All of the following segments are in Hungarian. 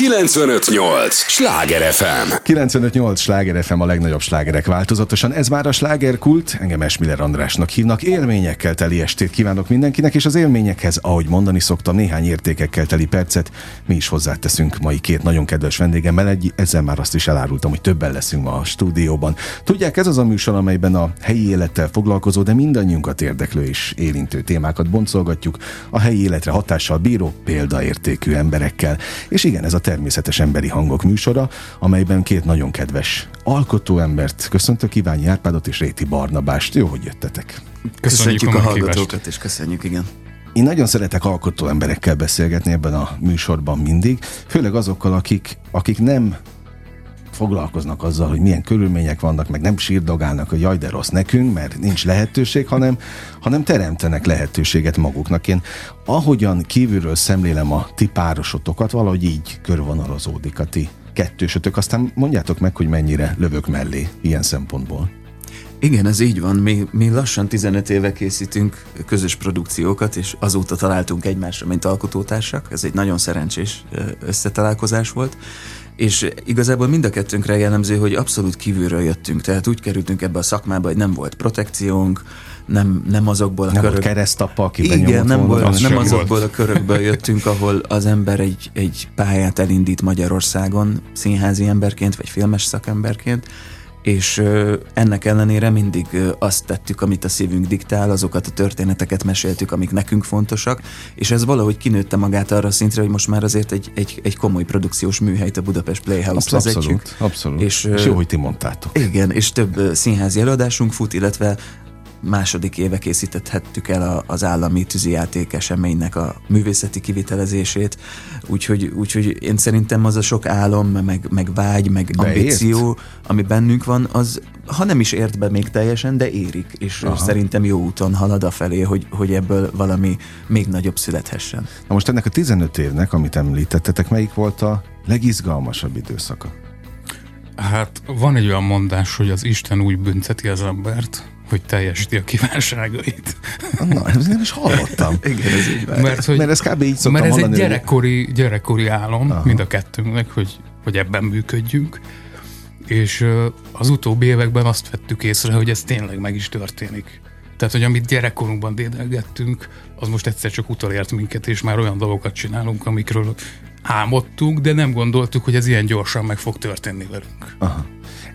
958! Sláger FM! 958! Sláger FM a legnagyobb slágerek változatosan. Ez már a slágerkult, engem Esmiller Andrásnak hívnak. Élményekkel teli estét kívánok mindenkinek, és az élményekhez, ahogy mondani szoktam, néhány értékekkel teli percet mi is hozzáteszünk mai két nagyon kedves vendégemmel. Egy, ezzel már azt is elárultam, hogy többen leszünk ma a stúdióban. Tudják, ez az a műsor, amelyben a helyi élettel foglalkozó, de mindannyiunkat érdeklő és érintő témákat boncolgatjuk a helyi életre hatással bíró példaértékű emberekkel. És igen, ez a természetes emberi hangok műsora, amelyben két nagyon kedves alkotó embert köszöntök, Iványi Árpádot és Réti Barnabást. Jó, hogy jöttetek. Köszönjük, köszönjük a, a hallgatókat, és köszönjük, igen. Én nagyon szeretek alkotó emberekkel beszélgetni ebben a műsorban mindig, főleg azokkal, akik, akik nem foglalkoznak azzal, hogy milyen körülmények vannak, meg nem sírdogálnak, hogy jaj, de rossz nekünk, mert nincs lehetőség, hanem, hanem teremtenek lehetőséget maguknak. Én ahogyan kívülről szemlélem a ti párosotokat, valahogy így körvonalazódik a ti kettősötök. Aztán mondjátok meg, hogy mennyire lövök mellé ilyen szempontból. Igen, ez így van. Mi, mi lassan 15 éve készítünk közös produkciókat, és azóta találtunk egymásra, mint alkotótársak. Ez egy nagyon szerencsés összetalálkozás volt és igazából mind a kettőnkre jellemző, hogy abszolút kívülről jöttünk, tehát úgy kerültünk ebbe a szakmába, hogy nem volt protekciónk, nem, nem azokból a nem körök... keresztapa, Igen, nem, volt, az nem azokból volt. a körökből jöttünk, ahol az ember egy, egy pályát elindít Magyarországon színházi emberként, vagy filmes szakemberként, és ennek ellenére mindig azt tettük, amit a szívünk diktál, azokat a történeteket meséltük, amik nekünk fontosak, és ez valahogy kinőtte magát arra a szintre, hogy most már azért egy, egy, egy komoly produkciós műhelyt a Budapest Playhouse abszolút, vezetjük. Abszolút, és, és jó, hogy ti mondtátok. Igen, és több színházi előadásunk fut, illetve második éve készítettük el az állami tűzijáték eseménynek a művészeti kivitelezését, úgyhogy, úgyhogy én szerintem az a sok álom, meg, meg vágy, meg de ambíció, ért? ami bennünk van, az ha nem is ért be még teljesen, de érik, és Aha. szerintem jó úton halad a felé, hogy, hogy ebből valami még nagyobb születhessen. Na most ennek a 15 évnek, amit említettetek, melyik volt a legizgalmasabb időszaka? Hát van egy olyan mondás, hogy az Isten úgy bünteti az embert, hogy teljesíti a kívánságait. Na, ez nem is hallottam. Igen, ez így Mert, hogy, mert ez kb. így Mert ez egy gyerekkori, gyerekkori álom, Aha. mind a kettőnknek, hogy, hogy ebben működjünk. És az utóbbi években azt vettük észre, hogy ez tényleg meg is történik. Tehát, hogy amit gyerekkorunkban dédelgettünk, az most egyszer csak utolért minket, és már olyan dolgokat csinálunk, amikről álmodtunk, de nem gondoltuk, hogy ez ilyen gyorsan meg fog történni velünk. Aha.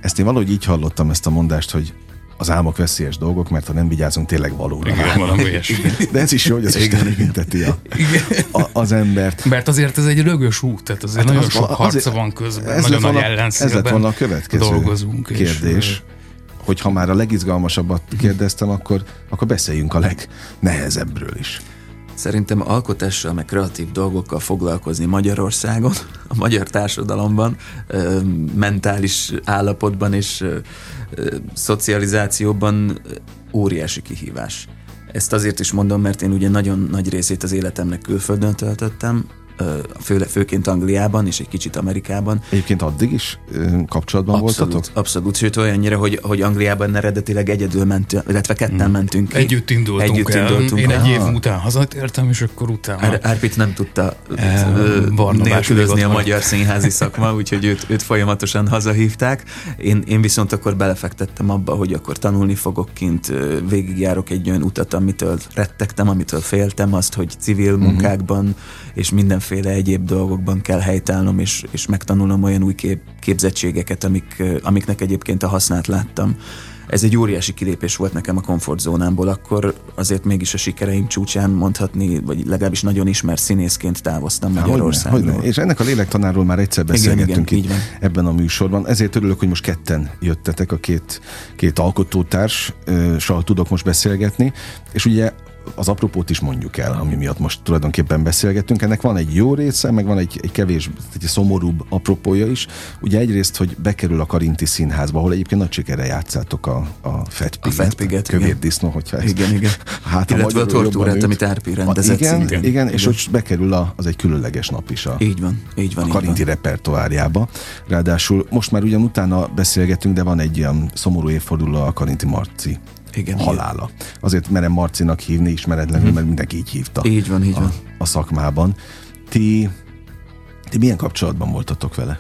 Ezt én valahogy így hallottam, ezt a mondást, hogy az álmok veszélyes dolgok, mert ha nem vigyázunk, tényleg valóra Igen, valami De ez is jó, hogy az Isten bünteti a, a, az embert. Mert azért ez egy rögös út, tehát azért hát nagyon az, sok harca azért, van közben, ez nagyon nagy ellenszélben Ez lett volna a következő dolgozunk, kérdés. És, hogy ha már a legizgalmasabbat kérdeztem, akkor, akkor beszéljünk a legnehezebbről is. Szerintem alkotással, meg kreatív dolgokkal foglalkozni Magyarországon, a magyar társadalomban, mentális állapotban és szocializációban óriási kihívás. Ezt azért is mondom, mert én ugye nagyon nagy részét az életemnek külföldön töltöttem, főle, főként Angliában és egy kicsit Amerikában. Egyébként addig is kapcsolatban abszolút, voltatok? Abszolút, sőt olyannyira, hogy, hogy Angliában eredetileg egyedül mentünk, illetve ketten hmm. mentünk. Együtt indultunk Együtt el. indultunk Én el. egy év után hazatértem, és akkor utána... Ár, Árpit nem tudta nélkülözni a magyar színházi szakma, úgyhogy őt, őt folyamatosan hazahívták. Én, én viszont akkor belefektettem abba, hogy akkor tanulni fogok kint, végigjárok egy olyan utat, amitől rettegtem, amitől féltem, azt, hogy civil mhm. munkákban és minden mindenféle egyéb dolgokban kell helytállnom, és, és megtanulnom olyan új kép, képzettségeket, amik, amiknek egyébként a hasznát láttam. Ez egy óriási kilépés volt nekem a komfortzónámból, akkor azért mégis a sikereim csúcsán mondhatni, vagy legalábbis nagyon ismert színészként távoztam Magyarországról. Hogyne, hogyne. És ennek a lélektanáról már egyszer beszélgettünk igen, igen, itt ebben a műsorban. Ezért örülök, hogy most ketten jöttetek, a két, két alkotótárs, tudok most beszélgetni. És ugye az apropót is mondjuk el, ami miatt most tulajdonképpen beszélgettünk. Ennek van egy jó része, meg van egy, egy kevés, egy szomorúbb apropója is. Ugye egyrészt, hogy bekerül a Karinti Színházba, ahol egyébként nagy sikere játszátok a, a Fat Piget, a Fat Piget kövér igen. disznó, hogyha ez, Igen, igen. Hát Illetve a tortúrát, amit Árpi rendezett. Igen, igen, igen, és hogy bekerül a, az egy különleges nap is a, így van, így van, a Karinti van. repertoárjába. Ráadásul most már ugyan utána beszélgetünk, de van egy ilyen szomorú évforduló a Karinti Marci igen, halála. Igen. Azért merem Marcinak hívni ismeretlenül, hmm. mert mindenki így hívta. Így van, így a, van. A szakmában. Ti Ti milyen kapcsolatban voltatok vele?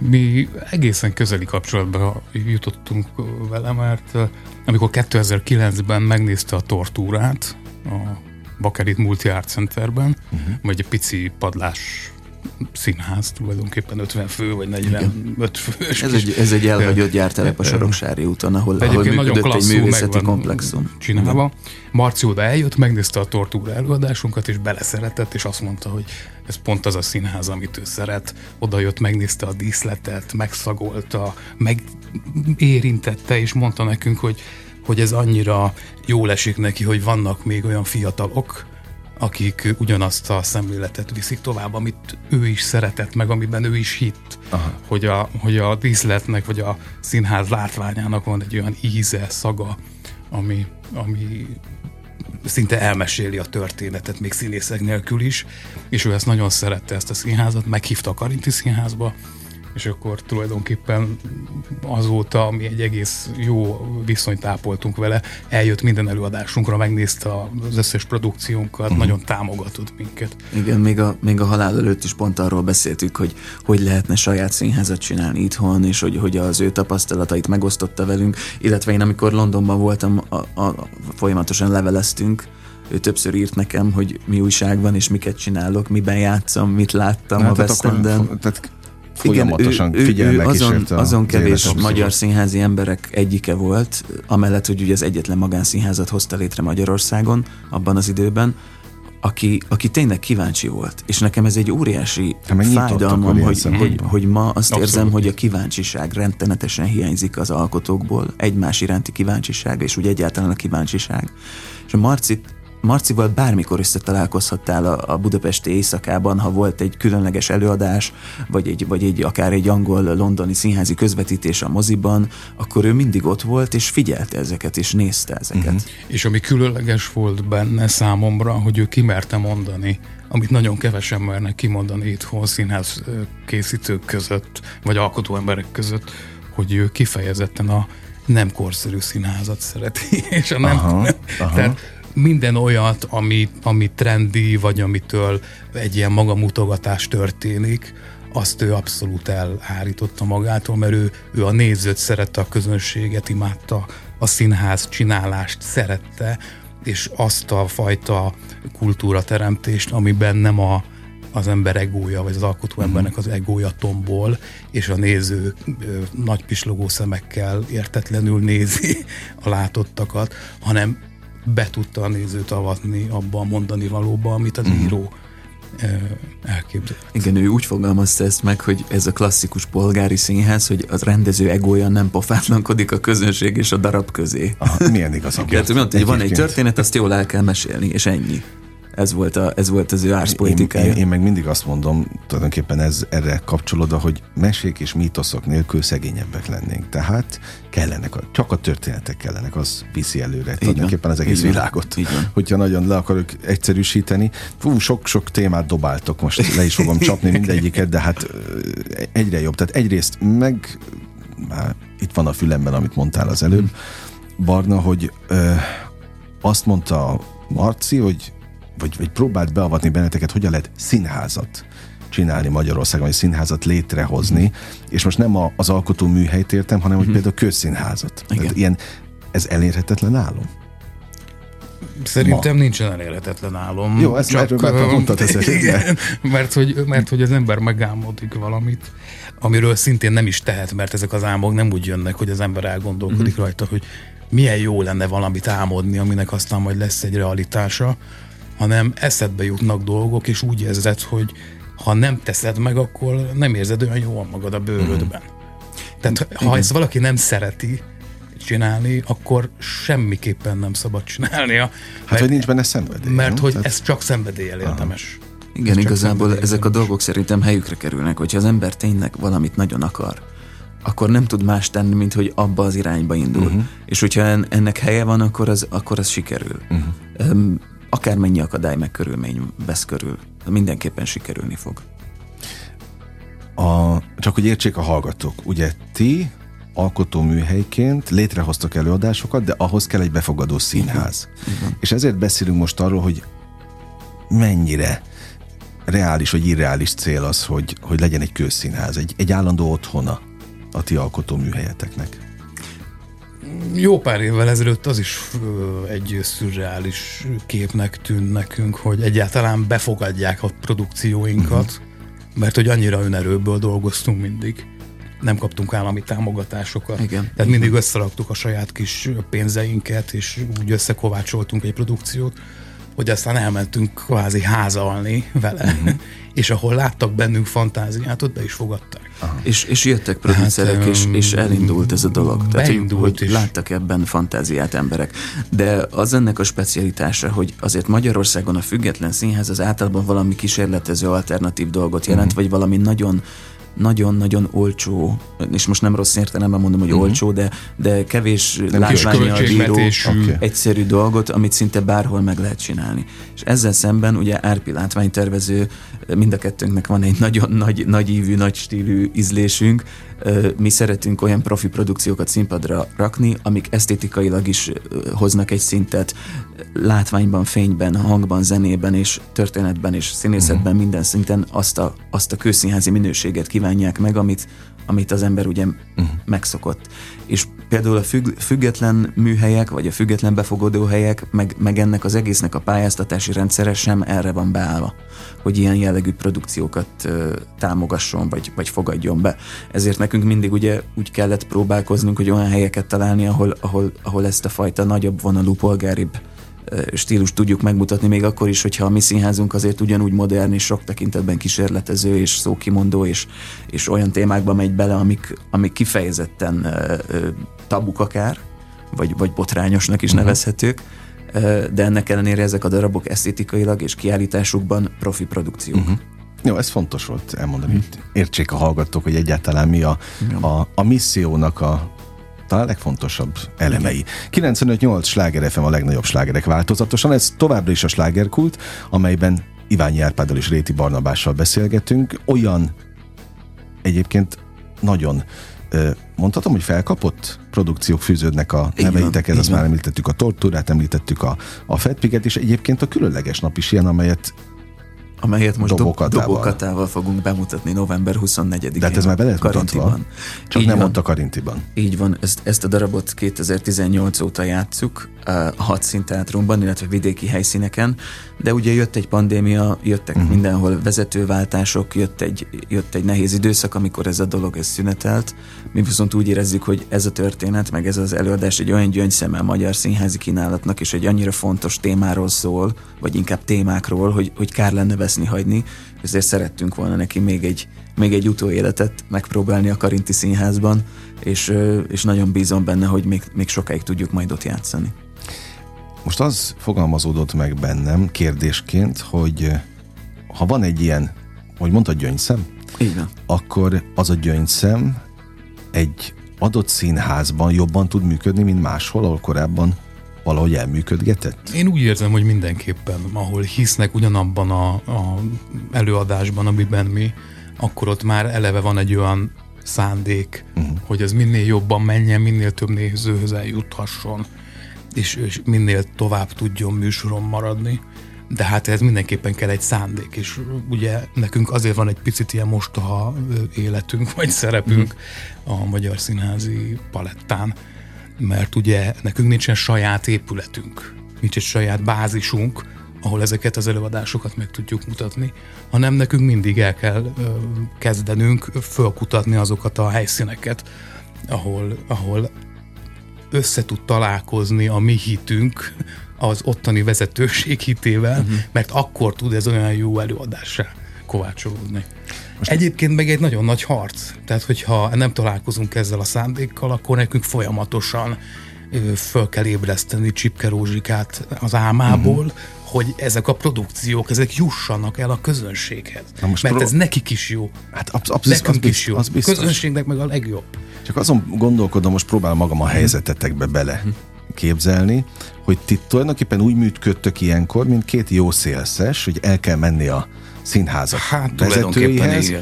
Mi egészen közeli kapcsolatban jutottunk vele, mert amikor 2009-ben megnézte a tortúrát a Bakerit Multi Art Centerben, uh-huh. vagy egy pici padlás színház, tulajdonképpen 50 fő, vagy 45 fő. Ez egy, ez egy elhagyott gyártelep a Soroksári úton, ahol, ahol működött egy művészeti komplexum. Csinálva. Marci oda eljött, megnézte a tortúra előadásunkat, és beleszeretett, és azt mondta, hogy ez pont az a színház, amit ő szeret. Oda jött, megnézte a díszletet, megszagolta, megérintette, és mondta nekünk, hogy hogy ez annyira jól esik neki, hogy vannak még olyan fiatalok, akik ugyanazt a szemléletet viszik tovább, amit ő is szeretett, meg amiben ő is hitt, hogy a, hogy a díszletnek, vagy a színház látványának van egy olyan íze, szaga, ami, ami szinte elmeséli a történetet, még színészek nélkül is, és ő ezt nagyon szerette, ezt a színházat, meghívta a Karinti színházba, és akkor tulajdonképpen azóta mi egy egész jó viszonyt ápoltunk vele, eljött minden előadásunkra, megnézte az összes produkciónkat, uh-huh. nagyon támogatott minket. Igen, még a, még a halál előtt is pont arról beszéltük, hogy hogy lehetne saját színházat csinálni itthon, és hogy, hogy az ő tapasztalatait megosztotta velünk, illetve én amikor Londonban voltam, a, a, folyamatosan leveleztünk, ő többször írt nekem, hogy mi újság van, és miket csinálok, miben játszom, mit láttam Na, a West Tehát folyamatosan Igen, ő, ő, ő azon, azon kevés magyar színházi emberek egyike volt, amellett, hogy ugye az egyetlen magánszínházat hozta létre Magyarországon abban az időben, aki, aki tényleg kíváncsi volt. És nekem ez egy óriási fájdalmam, hogy, hogy, hogy ma azt Abszolút. érzem, hogy a kíváncsiság rendtenetesen hiányzik az alkotókból, egymás iránti kíváncsiság, és úgy egyáltalán a kíváncsiság. És a Marcit Marcival bármikor összetalálkozhattál a, a budapesti éjszakában, ha volt egy különleges előadás, vagy egy, vagy egy akár egy angol-londoni színházi közvetítés a moziban, akkor ő mindig ott volt, és figyelte ezeket, és nézte ezeket. Uh-huh. És ami különleges volt benne számomra, hogy ő kimerte mondani, amit nagyon kevesen mernek kimondani itthon színház készítők között, vagy alkotó emberek között, hogy ő kifejezetten a nem korszerű színházat szereti, és a nem, aha, aha. tehát minden olyat, ami, ami trendi, vagy amitől egy ilyen magamutogatás történik, azt ő abszolút elhárította magától, mert ő, ő a nézőt szerette, a közönséget imádta, a színház csinálást szerette, és azt a fajta kultúrateremtést, amiben nem a, az ember egója, vagy az alkotó mhm. embernek az egója tombol, és a néző ö, nagy pislogó szemekkel értetlenül nézi a látottakat, hanem be tudta a nézőt avatni abba a mondani valóba, amit az mm. író elképzelt. Igen, ő úgy fogalmazta ezt meg, hogy ez a klasszikus polgári színház, hogy az rendező egója nem pofátlankodik a közönség és a darab közé. Aha, milyen igaz. Igen, mondta, hogy van egy történet, azt jól el kell mesélni, és ennyi. Ez volt, a, ez volt az ő árszpolitikája. Én, én, én meg mindig azt mondom, tulajdonképpen ez erre kapcsolódva, hogy mesék és mítoszok nélkül szegényebbek lennénk. Tehát kellenek, a, csak a történetek kellenek, az viszi előre Így tulajdonképpen az egész Így világot. Így van. Hogyha nagyon le akarok egyszerűsíteni. Fú, sok-sok témát dobáltok, most le is fogom csapni mindegyiket, de hát egyre jobb. Tehát egyrészt meg, már itt van a fülemben, amit mondtál az előbb, Barna, hogy ö, azt mondta Marci, hogy vagy, vagy próbált beavatni benneteket, hogyan lehet színházat csinálni Magyarországon, vagy színházat létrehozni, és most nem a, az alkotó műhelyt értem, hanem hogy mm. például közszínházat. Igen. Tehát ilyen, ez elérhetetlen álom? Szerintem Ma. nincsen elérhetetlen álom. Jó, ezt csak, erről mondtad igen, mert, hogy, mert hogy az ember megálmodik valamit, amiről szintén nem is tehet, mert ezek az álmok nem úgy jönnek, hogy az ember elgondolkodik mm-hmm. rajta, hogy milyen jó lenne valamit álmodni, aminek aztán majd lesz egy realitása, hanem eszedbe jutnak dolgok, és úgy érzed, hogy ha nem teszed meg, akkor nem érzed olyan jól magad a bőrödben. Mm. Tehát ha Igen. ezt valaki nem szereti csinálni, akkor semmiképpen nem szabad csinálnia. Hát, mert, hogy nincs benne szenvedély. Mert nem? hogy Tehát... ez csak szenvedéllyel érdemes. Igen, ez igazából ezek a dolgok szerintem helyükre kerülnek, hogyha az ember tényleg valamit nagyon akar, akkor nem tud más tenni, mint hogy abba az irányba indul. Uh-huh. És hogyha ennek helye van, akkor az, akkor az sikerül. Uh-huh. Um, akármennyi akadály meg körülmény vesz körül, mindenképpen sikerülni fog. A, csak hogy értsék a hallgatók, ugye ti alkotóműhelyként létrehoztak előadásokat, de ahhoz kell egy befogadó színház. Igen. És ezért beszélünk most arról, hogy mennyire reális vagy irreális cél az, hogy, hogy legyen egy közszínház, egy, egy állandó otthona a ti alkotó műhelyeteknek? Jó pár évvel ezelőtt az is egy szürreális képnek tűnt nekünk, hogy egyáltalán befogadják a produkcióinkat, uh-huh. mert hogy annyira önerőből dolgoztunk mindig. Nem kaptunk állami támogatásokat. Igen. Tehát mindig összeraktuk a saját kis pénzeinket, és úgy összekovácsoltunk egy produkciót, hogy aztán elmentünk kvázi házalni vele, uh-huh. és ahol láttak bennünk fantáziát, ott be is fogadták. És, és jöttek producerek, hát, és, és elindult ez a dolog. Tehát, hogy, hogy láttak ebben fantáziát emberek. De az ennek a specialitása, hogy azért Magyarországon a független színház az általában valami kísérletező alternatív dolgot jelent, uh-huh. vagy valami nagyon nagyon-nagyon olcsó, és most nem rossz értelemben mondom, hogy uh-huh. olcsó, de, de kevés látványjal bíró, okay. egyszerű dolgot, amit szinte bárhol meg lehet csinálni. És ezzel szemben ugye Árpi látványtervező, mind a kettőnknek van egy nagyon nagy, nagy ívű, nagy stílű ízlésünk, mi szeretünk olyan profi produkciókat színpadra rakni, amik esztétikailag is hoznak egy szintet, látványban, fényben, hangban, zenében és történetben és színészetben uh-huh. minden szinten azt a, azt a kőszínházi minőséget kívánják meg, amit, amit az ember ugye uh-huh. megszokott. És például a függ, független műhelyek, vagy a független befogadó helyek, meg, meg ennek az egésznek a pályáztatási rendszere sem erre van beállva, hogy ilyen jellegű produkciókat ö, támogasson, vagy, vagy fogadjon be. Ezért nekünk mindig ugye úgy kellett próbálkoznunk, hogy olyan helyeket találni, ahol, ahol, ahol ezt a fajta nagyobb vonalú, polgáribb stílus tudjuk megmutatni, még akkor is, hogyha a mi színházunk azért ugyanúgy modern és sok tekintetben kísérletező és szókimondó, és, és olyan témákba megy bele, amik, amik kifejezetten tabuk akár, vagy, vagy botrányosnak is uh-huh. nevezhetők, de ennek ellenére ezek a darabok esztétikailag és kiállításukban profi produkciók. Uh-huh. Jó, ez fontos volt elmondani, hogy értsék a hallgatók, hogy egyáltalán mi a, a, a missziónak a, talán legfontosabb elemei. 95-8 sláger FM a legnagyobb slágerek változatosan, ez továbbra is a slágerkult, amelyben Iványi Árpáddal és Réti Barnabással beszélgetünk. Olyan egyébként nagyon mondhatom, hogy felkapott produkciók fűződnek a neveitekhez, azt már említettük a tortúrát, említettük a, a Fedpiget, és egyébként a különleges nap is ilyen, amelyet amelyet most dobokatával. dobokatával fogunk bemutatni november 24-én. De hát ez már be lehet mutatva, csak Így nem van. mondta Karintiban. Így van, ezt, ezt a darabot 2018 óta játszuk a hat színteátrumban, illetve vidéki helyszíneken, de ugye jött egy pandémia, jöttek uh-huh. mindenhol vezetőváltások, jött egy, jött egy nehéz időszak, amikor ez a dolog ez szünetelt. Mi viszont úgy érezzük, hogy ez a történet, meg ez az előadás egy olyan gyöngyszeme a magyar színházi kínálatnak, és egy annyira fontos témáról szól, vagy inkább témákról, hogy, hogy kár lenne veszni hagyni, ezért szerettünk volna neki még egy, még egy utóéletet megpróbálni a Karinti Színházban, és, és nagyon bízom benne, hogy még, még sokáig tudjuk majd ott játszani. Most az fogalmazódott meg bennem kérdésként, hogy ha van egy ilyen, hogy mondtad gyöngyszem, Igen. akkor az a gyöngyszem egy adott színházban jobban tud működni, mint máshol, ahol korábban valahogy elműködgetett? Én úgy érzem, hogy mindenképpen, ahol hisznek ugyanabban a, a előadásban, amiben mi, akkor ott már eleve van egy olyan szándék, uh-huh. hogy ez minél jobban menjen, minél több nézőhöz eljuthasson, és, és minél tovább tudjon műsoron maradni. De hát ez mindenképpen kell egy szándék, és ugye nekünk azért van egy picit ilyen mostoha életünk, vagy szerepünk uh-huh. a magyar színházi palettán, mert ugye nekünk nincsen saját épületünk, nincs egy saját bázisunk, ahol ezeket az előadásokat meg tudjuk mutatni, hanem nekünk mindig el kell ö, kezdenünk fölkutatni azokat a helyszíneket, ahol, ahol össze tud találkozni a mi hitünk az ottani vezetőség hitével, uh-huh. mert akkor tud ez olyan jó előadásra kovácsolódni. Most Egyébként meg egy nagyon nagy harc. Tehát, hogyha nem találkozunk ezzel a szándékkal, akkor nekünk folyamatosan föl kell ébreszteni Csipke Rózsikát az álmából, uh-huh. hogy ezek a produkciók, ezek jussanak el a közönséghez. Na most Mert pró- ez nekik is jó. Hát absz- absz- Nekünk az is jó. Az biztos. Közönségnek meg a legjobb. Csak azon gondolkodom, most próbálom magam a helyzetetekbe bele uh-huh. képzelni, hogy ti tulajdonképpen úgy működtök ilyenkor, mint két jó szélszes, hogy el kell menni a színházak hát, vezetőihez,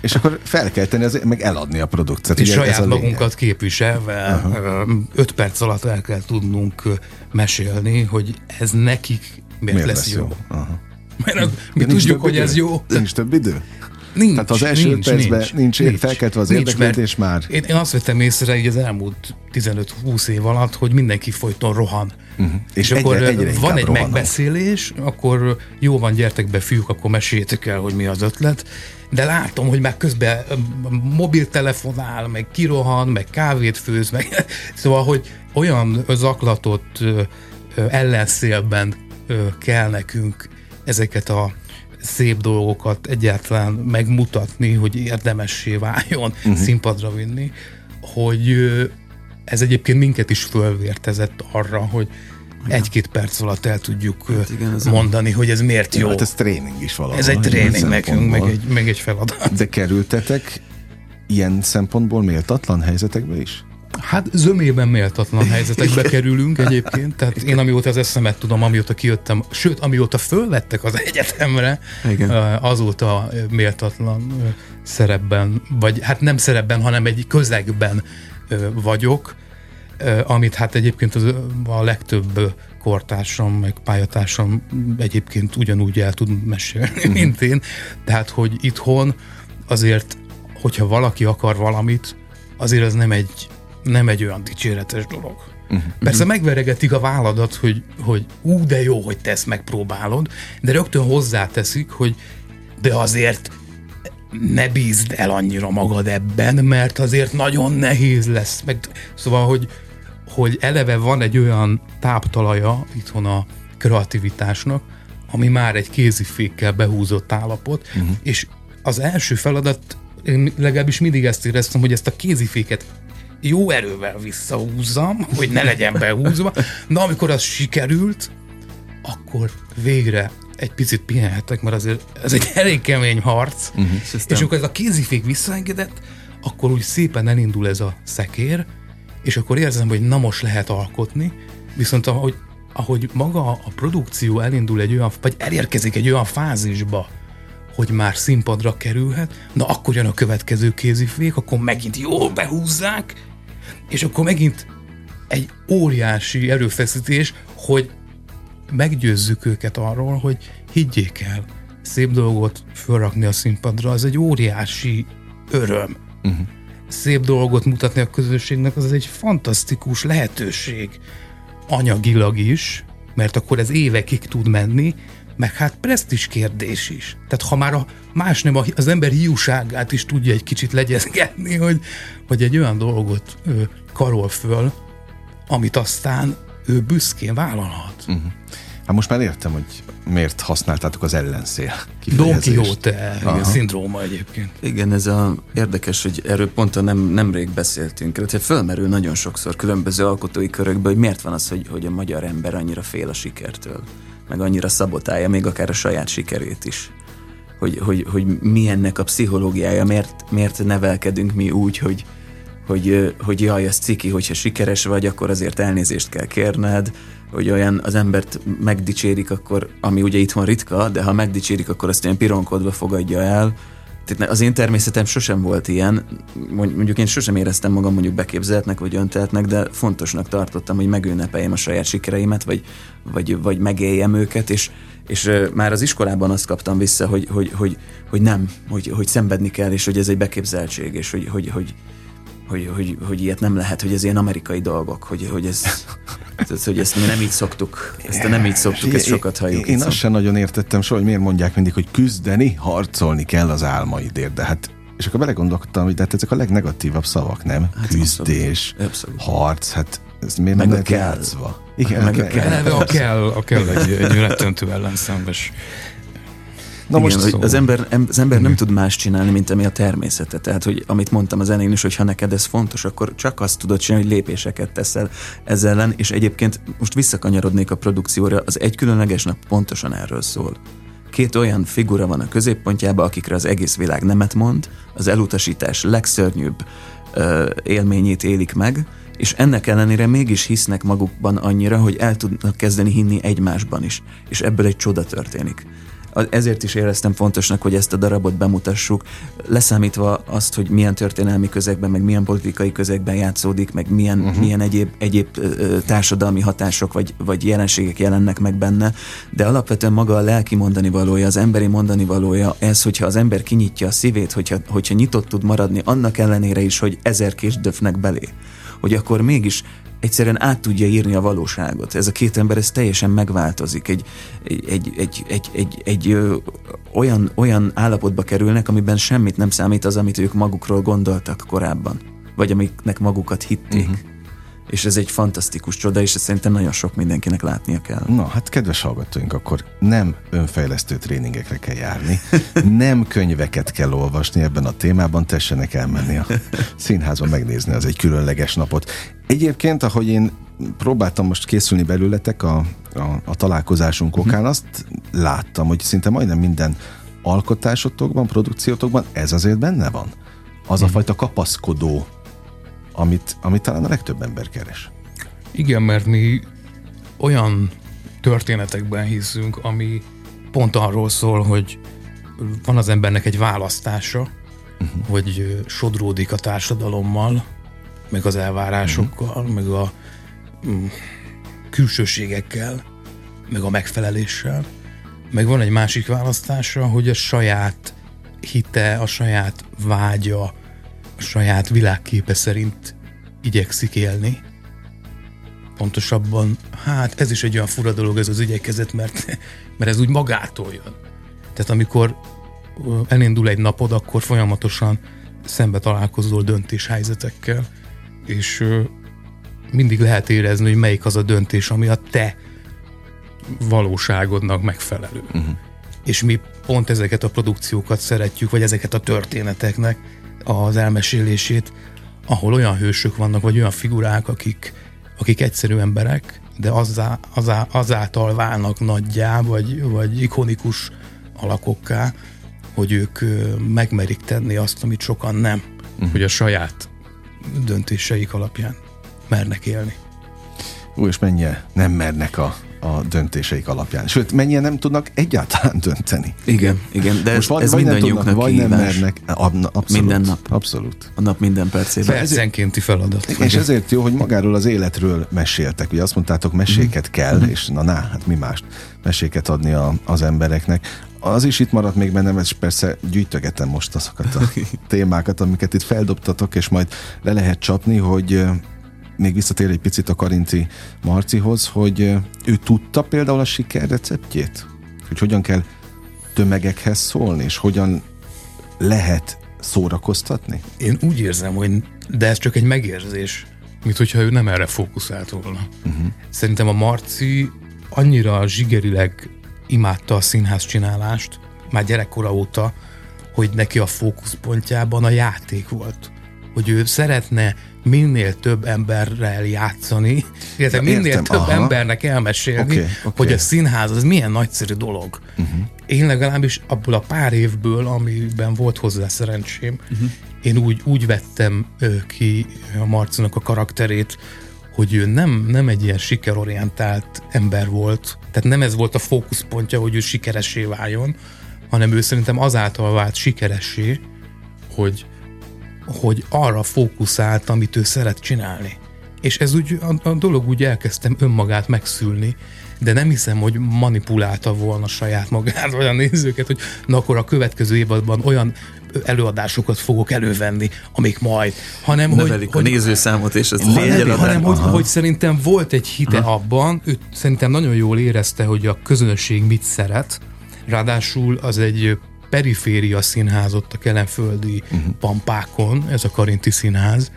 és akkor fel kell tenni, az, meg eladni a produkciót. És saját ez a magunkat képviselve uh-huh. öt perc alatt el kell tudnunk mesélni, hogy ez nekik miért, miért lesz, lesz jó. jó. Uh-huh. Mert mi tudjuk, hogy ez jó. Nincs több idő? Nincs, Tehát az első nincs, percben nincs, nincs, nincs felkeltve az érdeklődés már? Én, én azt vettem észre hogy az elmúlt 15-20 év alatt, hogy mindenki folyton rohan. Uh-huh. És, és akkor egyre, egyre van egy rohanok. megbeszélés, akkor jó van, gyertek be fiúk, akkor meséljétek el, hogy mi az ötlet. De látom, hogy már közben mobiltelefonál, meg kirohan, meg kávét főz, meg szóval, hogy olyan zaklatott ellenszélben kell nekünk ezeket a szép dolgokat egyáltalán megmutatni, hogy érdemessé váljon uh-huh. színpadra vinni, hogy ez egyébként minket is fölvértezett arra, hogy egy-két perc alatt el tudjuk hát igen, mondani, hogy ez miért jó. Hát ez tréning is valahol. Ez egy tréning nekünk, meg egy, meg egy feladat. De kerültetek ilyen szempontból méltatlan helyzetekbe is? Hát zömében méltatlan helyzetekbe kerülünk egyébként, tehát én amióta az eszemet tudom, amióta kijöttem, sőt, amióta fölvettek az egyetemre, Igen. azóta méltatlan szerepben, vagy hát nem szerepben, hanem egy közegben vagyok, amit hát egyébként az, a legtöbb kortársam, meg pályatársam egyébként ugyanúgy el tud mesélni, uh-huh. mint én. Tehát, hogy itthon azért, hogyha valaki akar valamit, azért az nem egy nem egy olyan dicséretes dolog. Uh-huh. Persze megveregetik a válladat, hogy, hogy ú, de jó, hogy te ezt megpróbálod, de rögtön hozzáteszik, hogy de azért ne bízd el annyira magad ebben, mert azért nagyon nehéz lesz. Meg, szóval, hogy, hogy eleve van egy olyan táptalaja itthon a kreativitásnak, ami már egy kézifékkel behúzott állapot, uh-huh. és az első feladat, én legalábbis mindig ezt éreztem, hogy ezt a kéziféket jó erővel visszahúzzam, hogy ne legyen behúzva, de amikor az sikerült, akkor végre egy picit pihenhetek, mert azért ez egy elég kemény harc, uh-huh, és amikor ez a kézifék visszaengedett, akkor úgy szépen elindul ez a szekér, és akkor érzem, hogy na most lehet alkotni, viszont ahogy, ahogy maga a produkció elindul egy olyan, vagy elérkezik egy olyan fázisba, hogy már színpadra kerülhet, na akkor jön a következő kézifék, akkor megint jól behúzzák, és akkor megint egy óriási erőfeszítés, hogy meggyőzzük őket arról, hogy higgyék el, szép dolgot fölrakni a színpadra, az egy óriási öröm. Uh-huh. Szép dolgot mutatni a közösségnek, az egy fantasztikus lehetőség. Anyagilag is, mert akkor ez évekig tud menni, meg hát presztis kérdés is. Tehát ha már a más nem az ember hiúságát is tudja egy kicsit legyezgetni, hogy, hogy egy olyan dolgot ő, karol föl, amit aztán ő büszkén vállalhat. Uh-huh. Hát most már értem, hogy miért használtátok az ellenszél Don Quixote szindróma egyébként. Igen, ez a érdekes, hogy erről pont a nem, nemrég beszéltünk. Tehát fölmerül nagyon sokszor különböző alkotói körökben, hogy miért van az, hogy, hogy a magyar ember annyira fél a sikertől, meg annyira szabotálja még akár a saját sikerét is. Hogy, hogy, hogy mi ennek a pszichológiája, miért, miért nevelkedünk mi úgy, hogy, hogy, hogy jaj, ez ciki, hogyha sikeres vagy, akkor azért elnézést kell kérned, hogy olyan az embert megdicsérik, akkor, ami ugye itthon ritka, de ha megdicsérik, akkor azt olyan pironkodva fogadja el. Az én természetem sosem volt ilyen, mondjuk én sosem éreztem magam mondjuk beképzeltnek vagy önteltnek, de fontosnak tartottam, hogy megünnepeljem a saját sikereimet, vagy, vagy, vagy megéljem őket, és, és már az iskolában azt kaptam vissza, hogy, hogy, hogy, hogy nem, hogy, hogy szenvedni kell, és hogy ez egy beképzeltség, és hogy, hogy, hogy, hogy, hogy, hogy ilyet nem lehet, hogy ez ilyen amerikai dolgok, hogy, hogy ez, ez, hogy ezt mi nem így szoktuk, ezt nem így szoktuk, ezt sokat halljuk. Én, én azt sem nagyon értettem soha, hogy miért mondják mindig, hogy küzdeni, harcolni kell az álmaidért, de hát és akkor belegondoltam, hogy de hát ezek a legnegatívabb szavak, nem? Hát Küzdés, abszolút. harc, hát ez miért meg nem kell. játszva? Igen, meg a kell. A kell, a kell egy, egy rettentő ellenszembes Na Igen, most hogy az ember, az ember nem tud más csinálni, mint ami a természete. Tehát, hogy amit mondtam az elején is, hogy ha neked ez fontos, akkor csak azt tudod csinálni, hogy lépéseket teszel ezzel ellen, és egyébként most visszakanyarodnék a produkcióra, az egy különleges nap pontosan erről szól. Két olyan figura van a középpontjában, akikre az egész világ nemet mond, az elutasítás legszörnyűbb ö, élményét élik meg, és ennek ellenére mégis hisznek magukban annyira, hogy el tudnak kezdeni hinni egymásban is, és ebből egy csoda történik ezért is éreztem fontosnak, hogy ezt a darabot bemutassuk, leszámítva azt, hogy milyen történelmi közegben, meg milyen politikai közegben játszódik, meg milyen, uh-huh. milyen egyéb, egyéb társadalmi hatások vagy, vagy jelenségek jelennek meg benne, de alapvetően maga a lelki mondani valója, az emberi mondani valója, ez, hogyha az ember kinyitja a szívét, hogyha, hogyha nyitott tud maradni, annak ellenére is, hogy ezer kés döfnek belé, hogy akkor mégis egyszerűen át tudja írni a valóságot. Ez a két ember ez teljesen megváltozik. Egy, egy, egy, egy, egy, egy, egy ö, olyan, olyan állapotba kerülnek, amiben semmit nem számít az, amit ők magukról gondoltak korábban. Vagy amiknek magukat hitték. Uh-huh és ez egy fantasztikus csoda, és ezt szerintem nagyon sok mindenkinek látnia kell. Na, hát kedves hallgatóink, akkor nem önfejlesztő tréningekre kell járni, nem könyveket kell olvasni ebben a témában, tessenek elmenni a színházba megnézni az egy különleges napot. Egyébként, ahogy én próbáltam most készülni belőletek a, a, a találkozásunk okán, mhm. azt láttam, hogy szinte majdnem minden alkotásotokban, produkciótokban ez azért benne van. Az a fajta kapaszkodó amit, amit talán a legtöbb ember keres. Igen, mert mi olyan történetekben hiszünk, ami pont arról szól, hogy van az embernek egy választása, uh-huh. hogy sodródik a társadalommal, meg az elvárásokkal, uh-huh. meg a mm, külsőségekkel, meg a megfeleléssel. Meg van egy másik választása, hogy a saját hite, a saját vágya, saját világképe szerint igyekszik élni. Pontosabban, hát ez is egy olyan fura dolog ez az igyekezet, mert, mert ez úgy magától jön. Tehát amikor elindul egy napod, akkor folyamatosan szembe találkozol döntéshelyzetekkel, és mindig lehet érezni, hogy melyik az a döntés, ami a te valóságodnak megfelelő. Uh-huh. És mi pont ezeket a produkciókat szeretjük, vagy ezeket a történeteknek az elmesélését, ahol olyan hősök vannak, vagy olyan figurák, akik, akik egyszerű emberek, de azzá, azzá, azáltal válnak nagyjá, vagy, vagy ikonikus alakokká, hogy ők megmerik tenni azt, amit sokan nem, uh-huh. hogy a saját döntéseik alapján mernek élni. Ú, és mennyire nem mernek a a döntéseik alapján. Sőt, mennyien nem tudnak egyáltalán dönteni. Igen, igen, de Most ez, vagy, ez vagy mindannyiunknak tudnak, vagy nem mernek. Abszolút, minden nap. Abszolút. A nap minden percében. Percenkénti feladat. Igen, és ezért jó, hogy magáról az életről meséltek. Ugye azt mondtátok, meséket mm. kell, mm. és na, na, hát mi mást meséket adni a, az embereknek. Az is itt maradt még bennem, és persze gyűjtögetem most azokat a témákat, amiket itt feldobtatok, és majd le lehet csapni, hogy még visszatér egy picit a Karinti Marcihoz, hogy ő tudta például a siker receptjét? Hogy hogyan kell tömegekhez szólni, és hogyan lehet szórakoztatni? Én úgy érzem, hogy de ez csak egy megérzés, mint hogyha ő nem erre fókuszált volna. Uh-huh. Szerintem a Marci annyira zsigerileg imádta a színház csinálást, már gyerekkora óta, hogy neki a fókuszpontjában a játék volt. Hogy ő szeretne minél több emberrel játszani, illetve ja, minél értem, több aha. embernek elmesélni, okay, okay. hogy a színház az milyen nagyszerű dolog. Uh-huh. Én legalábbis abból a pár évből, amiben volt hozzá szerencsém, uh-huh. én úgy, úgy vettem ki a Marcinak a karakterét, hogy ő nem, nem egy ilyen sikerorientált ember volt, tehát nem ez volt a fókuszpontja, hogy ő sikeressé váljon, hanem ő szerintem azáltal vált sikeressé, hogy hogy arra fókuszált, amit ő szeret csinálni. És ez úgy, a, a dolog úgy elkezdtem önmagát megszülni, de nem hiszem, hogy manipulálta volna saját magát, olyan nézőket, hogy na akkor a következő évadban olyan előadásokat fogok elővenni, amik majd, hanem hogy, a nézőszámot és az hanem, hanem hogy, hogy szerintem volt egy hite Aha. abban, ő szerintem nagyon jól érezte, hogy a közönség mit szeret, ráadásul az egy periféria színház ott a kelenföldi uh-huh. pampákon, ez a Karinti színház,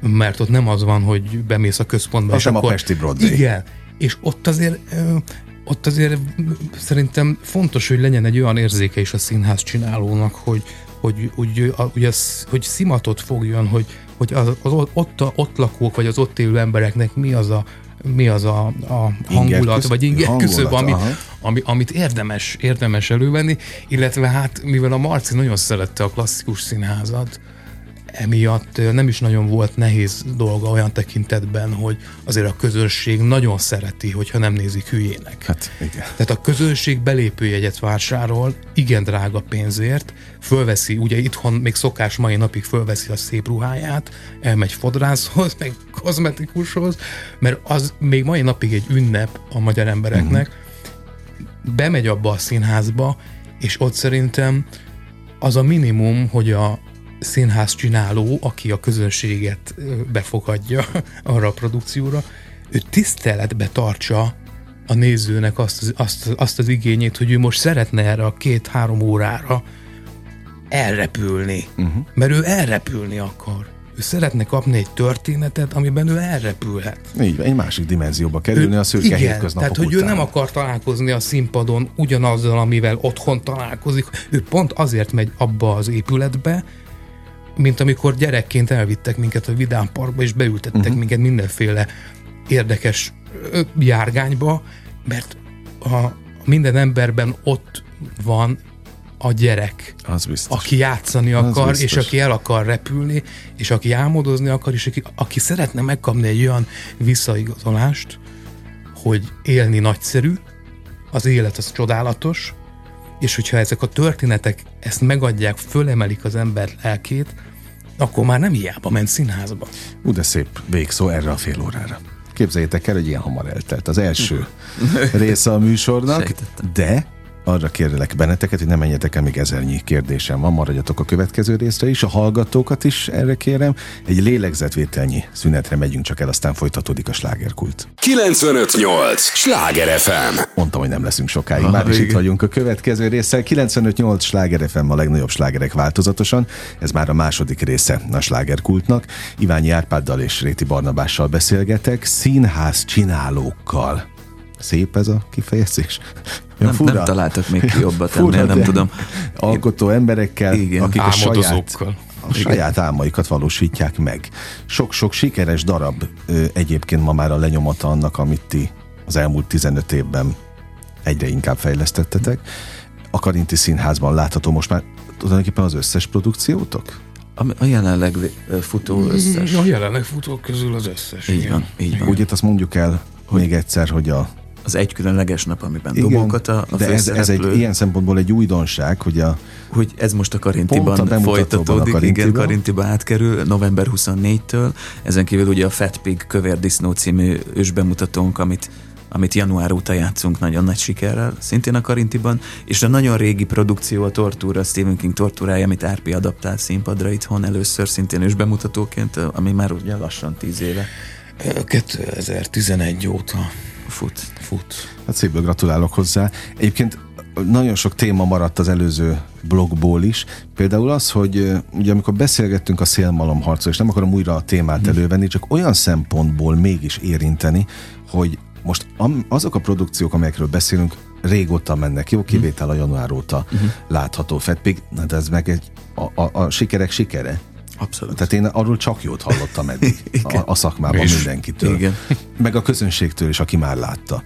mert ott nem az van, hogy bemész a központba. Az és akkor, a Pesti Broadway. Igen, és ott azért ott azért szerintem fontos, hogy legyen egy olyan érzéke is a színház csinálónak, hogy, hogy, hogy, hogy, az, hogy szimatot fogjon, hogy, hogy az, az ott, ott lakók, vagy az ott élő embereknek mi az a mi az a, a hangulat, vagy inger küszöb, ami, ami, amit érdemes, érdemes elővenni, illetve hát mivel a Marci nagyon szerette a klasszikus színházat, emiatt nem is nagyon volt nehéz dolga olyan tekintetben, hogy azért a közönség nagyon szereti, hogyha nem nézik hülyének. Hát igen. Tehát a közönség belépőjegyet vásárol, igen drága pénzért, fölveszi, ugye itthon még szokás mai napig fölveszi a szép ruháját, elmegy fodrászhoz, meg kozmetikushoz, mert az még mai napig egy ünnep a magyar embereknek, uh-huh. bemegy abba a színházba, és ott szerintem az a minimum, hogy a színház csináló, aki a közönséget befogadja arra a produkcióra, ő tiszteletbe tartsa a nézőnek azt, azt, azt az igényét, hogy ő most szeretne erre a két-három órára elrepülni. Uh-huh. Mert ő elrepülni akar. Ő szeretne kapni egy történetet, amiben ő elrepülhet. Így, egy másik dimenzióba kerülni ő, a szürke igen, hétköznapok tehát, hogy után. ő nem akar találkozni a színpadon ugyanazzal, amivel otthon találkozik. Ő pont azért megy abba az épületbe, mint amikor gyerekként elvittek minket a Vidám Parkba, és beültettek uh-huh. minket mindenféle érdekes járgányba, mert a minden emberben ott van a gyerek, az biztos. aki játszani akar, az és aki el akar repülni, és aki álmodozni akar, és aki, aki szeretne megkapni egy olyan visszaigazolást, hogy élni nagyszerű, az élet az csodálatos, és hogyha ezek a történetek ezt megadják, fölemelik az ember lelkét, akkor már nem hiába ment színházba. Ú, de szép végszó erre a fél órára. Képzeljétek el, hogy ilyen hamar eltelt az első része a műsornak, Sejtettem. de arra kérlek benneteket, hogy ne menjetek el, még ezernyi kérdésem van, maradjatok a következő részre is, a hallgatókat is erre kérem. Egy lélegzetvételnyi szünetre megyünk csak el, aztán folytatódik a slágerkult. 958! Sláger FM! Mondtam, hogy nem leszünk sokáig, ah, már is itt vagyunk a következő résszel. 958 Sláger FM a legnagyobb slágerek változatosan. Ez már a második része a slágerkultnak. Iványi Árpáddal és Réti Barnabással beszélgetek, színház csinálókkal. Szép ez a kifejezés? Nem, fura. nem találtak még ki jobbat ennél, nem tudom. Alkotó emberekkel, Igen. akik a saját, a saját álmaikat valósítják meg. Sok-sok sikeres darab egyébként ma már a lenyomata annak, amit ti az elmúlt 15 évben egyre inkább fejlesztettetek. A Karinti Színházban látható most már tulajdonképpen az összes produkciótok? A, a jelenleg futó összes. A jelenleg futó közül az összes. Így igen. van, így van. Úgy azt mondjuk el még egyszer, hogy a az egy különleges nap, amiben Igen, dobókat a, a de ez, ez egy ilyen szempontból egy újdonság, hogy a hogy ez most a Karintiban a folytatódik, a Karintiba. igen, Karintiba átkerül november 24-től. Ezen kívül ugye a Fat Pig Kövér Disznó című ősbemutatónk, amit amit január óta játszunk nagyon nagy sikerrel, szintén a Karintiban, és a nagyon régi produkció a Tortúra, Stephen King tortúrája, amit Árpi adaptált színpadra itthon először, szintén is bemutatóként, ami már ugye lassan tíz éve. 2011 óta Fut. Fut. Hát szépen gratulálok hozzá. Egyébként nagyon sok téma maradt az előző blogból is. Például az, hogy ugye amikor beszélgettünk a szélmalom harcról, és nem akarom újra a témát hmm. elővenni, csak olyan szempontból mégis érinteni, hogy most azok a produkciók, amelyekről beszélünk, régóta mennek, jó kivétel a január óta uh-huh. látható Fetpig, de ez meg egy, a, a, a sikerek sikere. Abszolút. Tehát én arról csak jót hallottam eddig a, a szakmában és, mindenkitől. Igen. Meg a közönségtől is, aki már látta.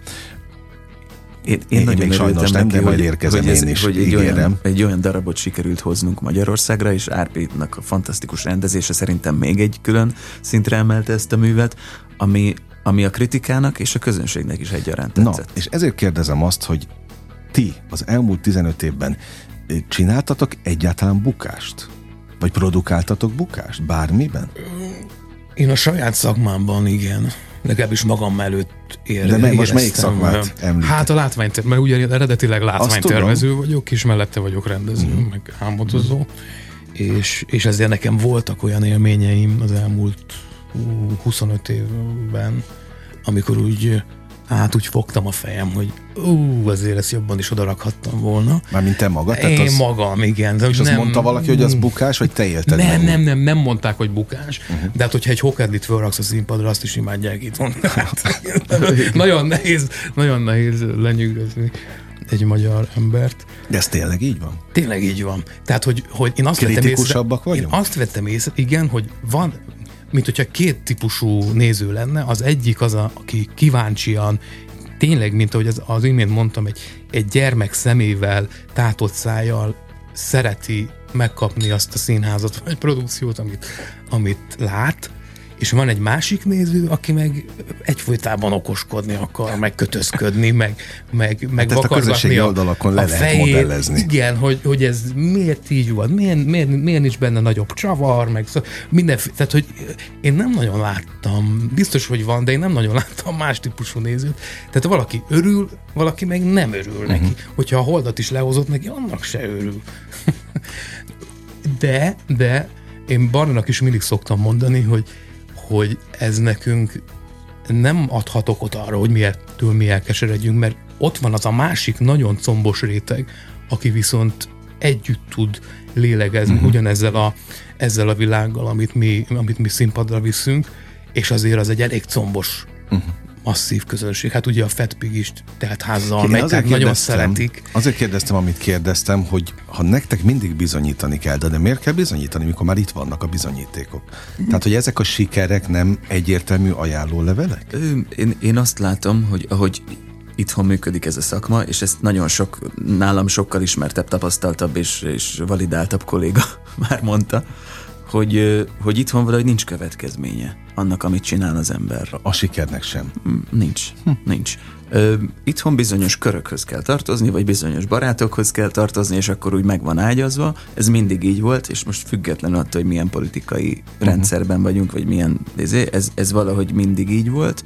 Én, én, én nagyon még sajnos nem, de majd érkezem hogy ez, én is, hogy egy olyan, egy olyan darabot sikerült hoznunk Magyarországra, és Árpétnak a fantasztikus rendezése szerintem még egy külön szintre emelte ezt a művet, ami, ami a kritikának és a közönségnek is egyaránt tetszett. Na, és ezért kérdezem azt, hogy ti az elmúlt 15 évben csináltatok egyáltalán bukást? Vagy produkáltatok bukást? Bármiben? Én a saját szakmámban igen. Legalábbis magam előtt ér, De meg most melyik szakmát említed? Hát a látvány, mert ugye eredetileg látványtervező vagyok, és mellette vagyok rendező, mm. meg álmodozó. És, és ezért nekem voltak olyan élményeim az elmúlt 25 évben, amikor úgy hát úgy fogtam a fejem, hogy ú, azért ezt jobban is odarakhattam volna. Mármint te magad? Tehát Én az... magam, igen. De és nem, azt mondta valaki, hogy az bukás, vagy te élted Nem, meg? nem, nem, nem mondták, hogy bukás, uh-huh. de hát hogyha egy hokedlit felraksz a színpadra, azt is imádják itt. Hát, nagyon nehéz, nagyon nehéz lenyűgözni egy magyar embert. De ez tényleg így van? Tényleg így van. Tehát, hogy, hogy én azt vettem észre, én azt vettem észre, igen, hogy van, mint hogyha két típusú néző lenne. Az egyik az, a, aki kíváncsian, tényleg, mint ahogy az, az imént mondtam, egy, egy gyermek szemével, tátott szájjal szereti megkapni azt a színházat vagy produkciót, amit, amit lát, és van egy másik néző, aki meg egyfolytában okoskodni akar, meg kötözködni, meg, meg, meg hát a, a oldalakon le a lehet fejét. modellezni. Igen, hogy, hogy ez miért így van, miért, miért, miért nincs benne nagyobb csavar, meg szó, minden, tehát hogy én nem nagyon láttam, biztos, hogy van, de én nem nagyon láttam más típusú nézőt. Tehát valaki örül, valaki meg nem örül uh-huh. neki. Hogyha a holdat is lehozott neki, annak se örül. de, de én Barnának is mindig szoktam mondani, hogy hogy ez nekünk nem adhat okot arra, hogy miértől mi elkeseredjünk, mert ott van az a másik nagyon combos réteg, aki viszont együtt tud lélegezni uh-huh. ugyanezzel a, ezzel a világgal, amit mi, amit mi színpadra viszünk, és azért az egy elég combos uh-huh masszív közönség. Hát ugye a Fetpig is telt házzal megy, tehát nagyon szeretik. Azért kérdeztem, amit kérdeztem, hogy ha nektek mindig bizonyítani kell, de, de miért kell bizonyítani, mikor már itt vannak a bizonyítékok? Tehát, hogy ezek a sikerek nem egyértelmű ajánlólevelek? Én, én azt látom, hogy ahogy itthon működik ez a szakma, és ezt nagyon sok, nálam sokkal ismertebb, tapasztaltabb és, és validáltabb kolléga már mondta, hogy, hogy itthon valahogy nincs következménye annak, amit csinál az ember. A sikernek sem. Mm, nincs, hm. nincs. Ö, itthon bizonyos körökhöz kell tartozni, vagy bizonyos barátokhoz kell tartozni, és akkor úgy meg van ágyazva. Ez mindig így volt, és most független attól, hogy milyen politikai uh-huh. rendszerben vagyunk, vagy milyen, ez, ez valahogy mindig így volt.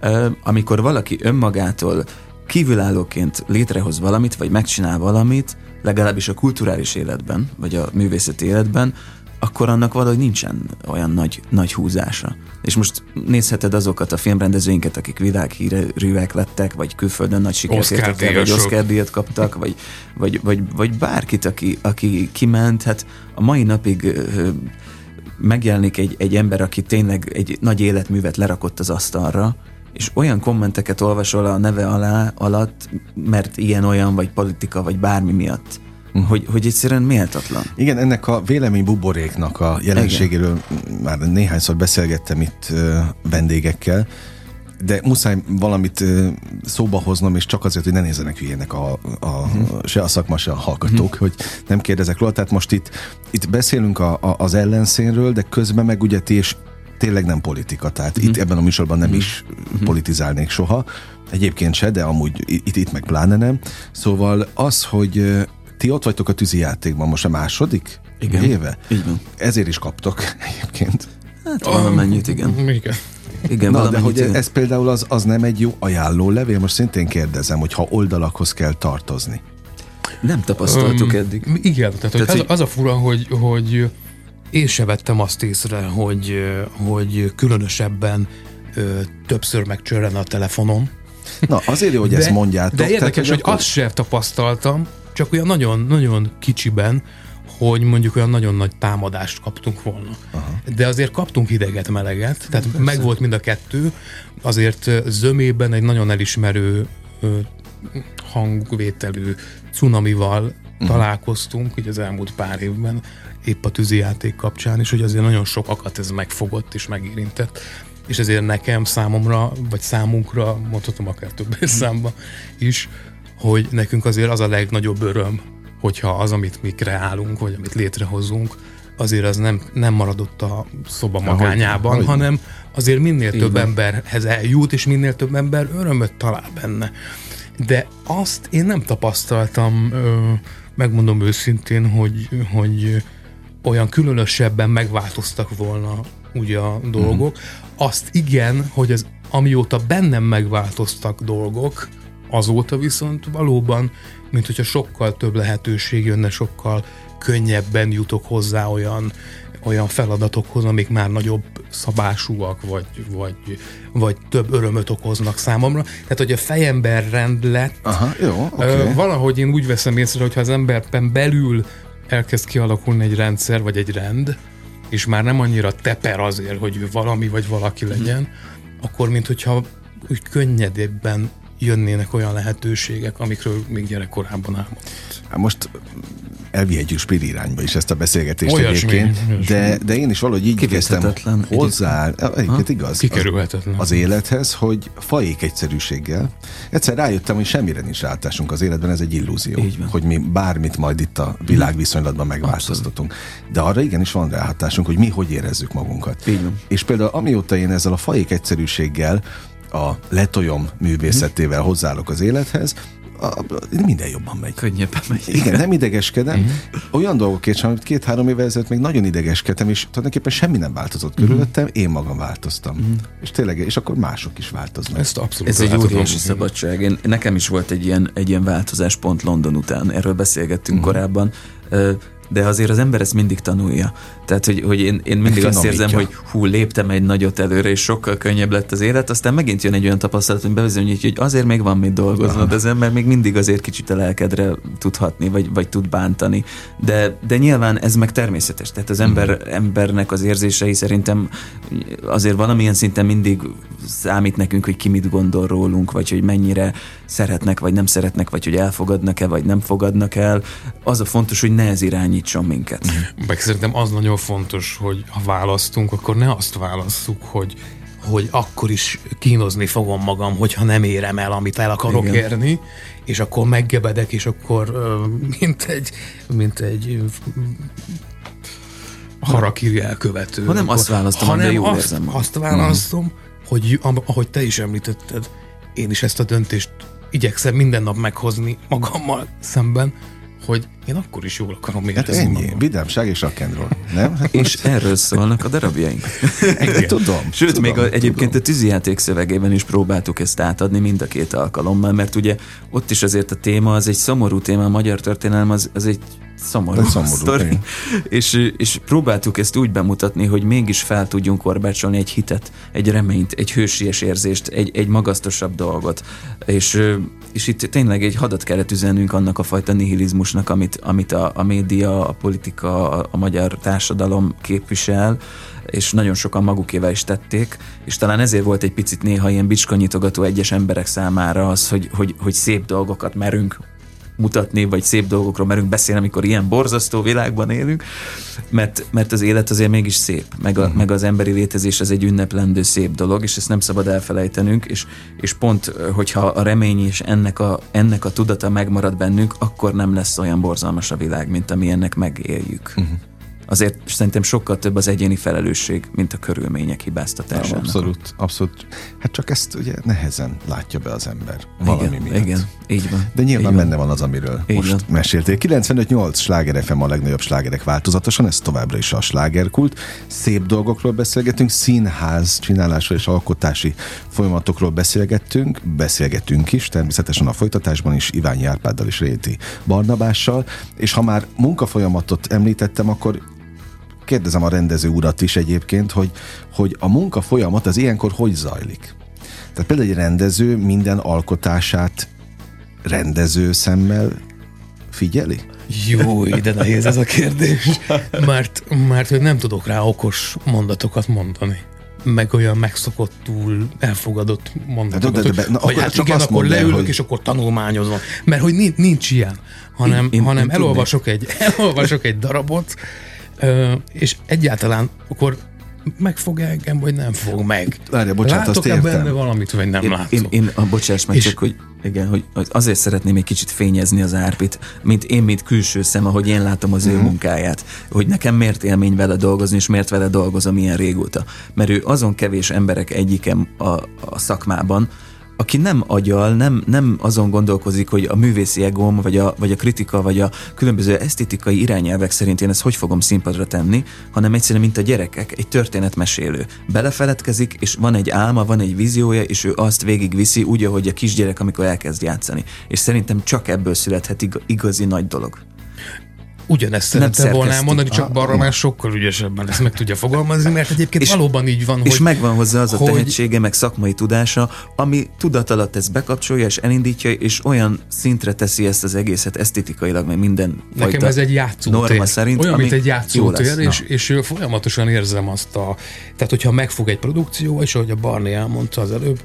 Ö, amikor valaki önmagától kívülállóként létrehoz valamit, vagy megcsinál valamit, legalábbis a kulturális életben, vagy a művészeti életben, akkor annak valahogy nincsen olyan nagy, nagy húzása. És most nézheted azokat a filmrendezőinket, akik világhírűek lettek, vagy külföldön nagy sikert értek el, vagy Oscar díjat kaptak, vagy, vagy, vagy, vagy bárkit, aki, aki kiment, hát a mai napig megjelenik egy, egy ember, aki tényleg egy nagy életművet lerakott az asztalra, és olyan kommenteket olvasol a neve alá, alatt, mert ilyen-olyan, vagy politika, vagy bármi miatt. Hogy, hogy egyszerűen méltatlan. Igen, ennek a vélemény buboréknak a jelenségéről Igen. már néhányszor beszélgettem itt vendégekkel, de muszáj valamit szóba hoznom, és csak azért, hogy ne nézzenek hülyének a, a, uh-huh. se a szakma, se a hallgatók, uh-huh. hogy nem kérdezek róla. Tehát most itt, itt beszélünk a, a, az ellenszénről, de közben meg ugye ti és tényleg nem politika. Tehát uh-huh. itt ebben a műsorban nem uh-huh. is politizálnék soha. Egyébként se, de amúgy itt, itt meg pláne nem. Szóval az, hogy ti ott vagytok a tűzi játékban most a második igen. éve? Igen. Ezért is kaptok egyébként. Hát valamennyit, igen. Igen. Igen, Na, de hogy igen. ez például az, az nem egy jó ajánló levél, most szintén kérdezem, hogy ha oldalakhoz kell tartozni. Nem tapasztaltuk um, eddig. Igen, tehát, tehát hogy az, az a fura, hogy, hogy én se vettem azt észre, hogy, hogy különösebben ö, többször megcsörren a telefonom. Na, azért jó, hogy de, ezt mondjátok. De érdekes, hogy akkor... azt sem tapasztaltam, csak olyan nagyon-nagyon kicsiben, hogy mondjuk olyan nagyon nagy támadást kaptunk volna. Aha. De azért kaptunk hideget, meleget, tehát Persze. meg volt mind a kettő. Azért zömében egy nagyon elismerő hangvételű cunamival uh-huh. találkoztunk ugye az elmúlt pár évben, épp a tűzijáték kapcsán, és hogy azért nagyon sokakat ez megfogott és megérintett. És ezért nekem, számomra, vagy számunkra, mondhatom akár több számba is, hogy nekünk azért az a legnagyobb öröm, hogyha az, amit mi kreálunk, vagy amit létrehozunk, azért az nem, nem maradott a szoba magányában, hogy, hanem azért minél több Igen. emberhez eljut, és minél több ember örömöt talál benne. De azt én nem tapasztaltam, megmondom őszintén, hogy, hogy olyan különösebben megváltoztak volna ugye a dolgok. Uh-huh. Azt igen, hogy az amióta bennem megváltoztak dolgok, Azóta viszont valóban, mint hogyha sokkal több lehetőség jönne, sokkal könnyebben jutok hozzá olyan, olyan feladatokhoz, amik már nagyobb szabásúak, vagy, vagy, vagy több örömöt okoznak számomra. Tehát, hogy a fejemben rend lett. Aha, jó, okay. Valahogy én úgy veszem észre, hogyha az emberben belül elkezd kialakulni egy rendszer, vagy egy rend, és már nem annyira teper azért, hogy ő valami vagy valaki legyen, hmm. akkor mint hogyha úgy könnyedébben jönnének olyan lehetőségek, amikről még gyerekkorában álmodott. Hát most elvihetjük Spiri irányba is ezt a beszélgetést olyasmi, egyébként, olyasmi. De, de én is valahogy így kezdtem hozzá, egyébként igaz, Kikerülhetetlen. Az, az élethez, hogy faék egyszerűséggel. Egyszer rájöttem, hogy semmire nincs rátásunk az életben, ez egy illúzió, hogy mi bármit majd itt a világviszonylatban megváltoztatunk. De arra igenis van ráhatásunk, hogy mi hogy érezzük magunkat. És például amióta én ezzel a faék egyszerűséggel a letolyom művészetével hozzáállok az élethez, a, minden jobban megy. Könnyebben megy. Igen, nem idegeskedem. Uh-huh. Olyan dolgokért sem, amit két-három évvel ezelőtt még nagyon idegeskedtem, és tulajdonképpen semmi nem változott uh-huh. körülöttem, én magam változtam. Uh-huh. És tényleg, és akkor mások is változnak. Ezt abszolút Ez egy óriási szabadság. Én, nekem is volt egy ilyen, egy ilyen változás pont London után. Erről beszélgettünk uh-huh. korábban de azért az ember ezt mindig tanulja. Tehát, hogy, hogy én, én mindig azt érzem, hogy hú, léptem egy nagyot előre, és sokkal könnyebb lett az élet, aztán megint jön egy olyan tapasztalat, hogy bevezényít, hogy azért még van mit dolgoznod, az ember még mindig azért kicsit a lelkedre tudhatni, vagy, vagy tud bántani. De, de nyilván ez meg természetes. Tehát az ember, mm. embernek az érzései szerintem azért valamilyen szinten mindig számít nekünk, hogy ki mit gondol rólunk, vagy hogy mennyire szeretnek, vagy nem szeretnek, vagy hogy elfogadnak-e, vagy nem fogadnak el. Az a fontos, hogy ne ez irányítson minket. Meg szerintem az nagyon fontos, hogy ha választunk, akkor ne azt válasszuk, hogy hogy akkor is kínozni fogom magam, hogyha nem érem el, amit el akarok Igen. érni, és akkor meggebedek, és akkor mint egy, mint egy harakiri elkövető. Ha nem azt választom, hanem jól azt, érzem azt választom, mm. hogy ahogy te is említetted, én is ezt a döntést igyekszem minden nap meghozni magammal szemben, hogy én akkor is jól akarom hát érezni hát ennyi, magam. vidámság és rock'n'roll, nem? Hát és most... erről szólnak a darabjaink. tudom. Sőt, tudom, még a, egyébként tudom. a tűzijáték szövegében is próbáltuk ezt átadni mind a két alkalommal, mert ugye ott is azért a téma, az egy szomorú téma, a magyar történelem az, az egy szomorú, szomorú sztori. És, és próbáltuk ezt úgy bemutatni, hogy mégis fel tudjunk korbácsolni egy hitet, egy reményt, egy hősies érzést, egy, egy magasztosabb dolgot. És, és itt tényleg egy hadat kellett üzennünk annak a fajta nihilizmusnak, amit, amit a, a média, a politika, a, a magyar társadalom képvisel, és nagyon sokan magukével is tették, és talán ezért volt egy picit néha ilyen bicskanyitogató egyes emberek számára az, hogy, hogy, hogy szép dolgokat merünk mutatni, vagy szép dolgokról merünk beszélni, amikor ilyen borzasztó világban élünk, mert, mert az élet azért mégis szép, meg, a, uh-huh. meg az emberi létezés az egy ünneplendő szép dolog, és ezt nem szabad elfelejtenünk, és, és pont, hogyha a remény és ennek a, ennek a tudata megmarad bennünk, akkor nem lesz olyan borzalmas a világ, mint ami ennek megéljük. Uh-huh azért szerintem sokkal több az egyéni felelősség, mint a körülmények hibáztatása. Abszolút, abszolút. Hát csak ezt ugye nehezen látja be az ember. Valami igen, miatt. Igen, így van. De nyilván benne van az, amiről így most van. meséltél. 95-8 sláger FM a legnagyobb slágerek változatosan, ez továbbra is a slágerkult. Szép dolgokról beszélgetünk, színház csinálásról és alkotási folyamatokról beszélgettünk, beszélgetünk is, természetesen a folytatásban is Iványi Árpáddal és Réti Barnabással, és ha már munkafolyamatot említettem, akkor kérdezem a rendező urat is egyébként, hogy, hogy a munka folyamat az ilyenkor hogy zajlik? Tehát például egy rendező minden alkotását rendező szemmel figyeli? Jó, de nehéz ez a kérdés, mert, mert hogy nem tudok rá okos mondatokat mondani meg olyan megszokottul elfogadott mondatokat, de, de, de, de, hogy, hogy hát igen, akkor leülök, hogy... és akkor tanulmányozom. Mert hogy nincs, nincs ilyen, hanem, én, hanem én elolvasok, egy, elolvasok egy darabot, és egyáltalán akkor megfog engem, vagy nem fog meg. Várja, bocsánat, Látok-e azt benne valamit, vagy nem én, látok? Én, én a bocsáss meg, és csak hogy, igen, hogy azért szeretném egy kicsit fényezni az árpit, mint én, mint külső szem, ahogy én látom az mm. ő mhm. munkáját, hogy nekem miért élmény vele dolgozni, és miért vele dolgozom ilyen régóta. Mert ő azon kevés emberek egyikem a, a szakmában, aki nem agyal, nem, nem azon gondolkozik, hogy a művészi egóm, vagy a, vagy a kritika, vagy a különböző esztétikai irányelvek szerint én ezt hogy fogom színpadra tenni, hanem egyszerűen, mint a gyerekek, egy történetmesélő. Belefeledkezik, és van egy álma, van egy víziója, és ő azt végigviszi úgy, ahogy a kisgyerek, amikor elkezd játszani. És szerintem csak ebből születhet igazi nagy dolog. Ugyanezt szerette volna elmondani, csak ah, Barra már sokkal ügyesebben ezt meg tudja fogalmazni, mert egyébként és, valóban így van, És hogy, megvan hozzá az a hogy, tehetsége, meg szakmai tudása, ami tudat alatt ezt bekapcsolja és elindítja, és olyan szintre teszi ezt az egészet esztétikailag, meg minden Nekem ez egy játszótér. szerint, olyan, mint egy játszótér, és, és folyamatosan érzem azt a... Tehát, hogyha megfog egy produkció, és ahogy a Barney elmondta az előbb,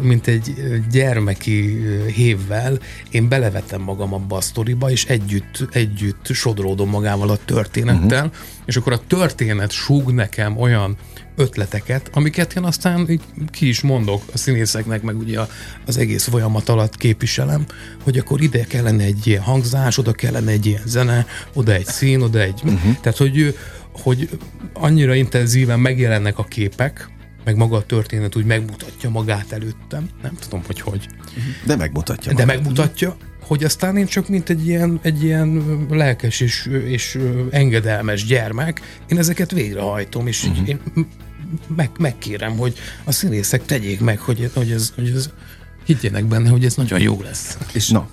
mint egy gyermeki hévvel, én belevetem magam abba a sztoriba, és együtt, együtt sodródom magával a történettel, uh-huh. és akkor a történet súg nekem olyan ötleteket, amiket én aztán így ki is mondok a színészeknek, meg ugye az egész folyamat alatt képviselem, hogy akkor ide kellene egy ilyen hangzás, oda kellene egy ilyen zene, oda egy szín, oda egy... Uh-huh. Tehát, hogy, hogy annyira intenzíven megjelennek a képek, meg maga a történet úgy megmutatja magát előttem. Nem tudom, hogy hogy. De megmutatja. De magát. megmutatja, hogy aztán én csak mint egy ilyen, egy ilyen lelkes és, és engedelmes gyermek, én ezeket végrehajtom, és uh-huh. én meg, megkérem, hogy a színészek tegyék meg, hogy, hogy, ez, hogy ez higgyenek benne, hogy ez nagyon jó lesz. És na,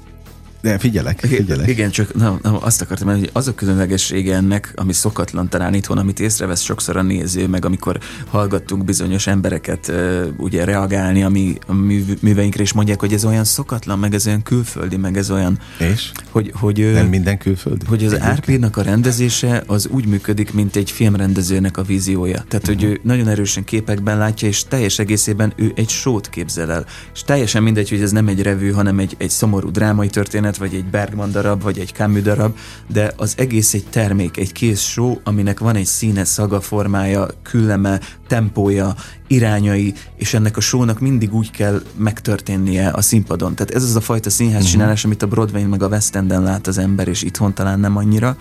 de figyelek, figyelek. Igen, csak nem, nem, azt akartam hogy az a különlegessége ennek, ami szokatlan talán itthon, amit észrevesz sokszor a néző, meg amikor hallgattunk bizonyos embereket ugye reagálni a mi a műveinkre, és mondják, hogy ez olyan szokatlan, meg ez olyan külföldi, meg ez olyan... És? Hogy, hogy, nem minden külföldi? Hogy az Árpédnak a rendezése az úgy működik, mint egy filmrendezőnek a víziója. Tehát, uh-huh. hogy ő nagyon erősen képekben látja, és teljes egészében ő egy sót képzel el. És teljesen mindegy, hogy ez nem egy revű, hanem egy, egy szomorú drámai történet, történet, vagy egy Bergman darab, vagy egy Camus darab, de az egész egy termék, egy kész show, aminek van egy színe, szaga, formája, külleme, tempója, irányai, és ennek a shownak mindig úgy kell megtörténnie a színpadon. Tehát ez az a fajta színház uh-huh. csinálás, amit a Broadway meg a West Enden lát az ember, és itthon talán nem annyira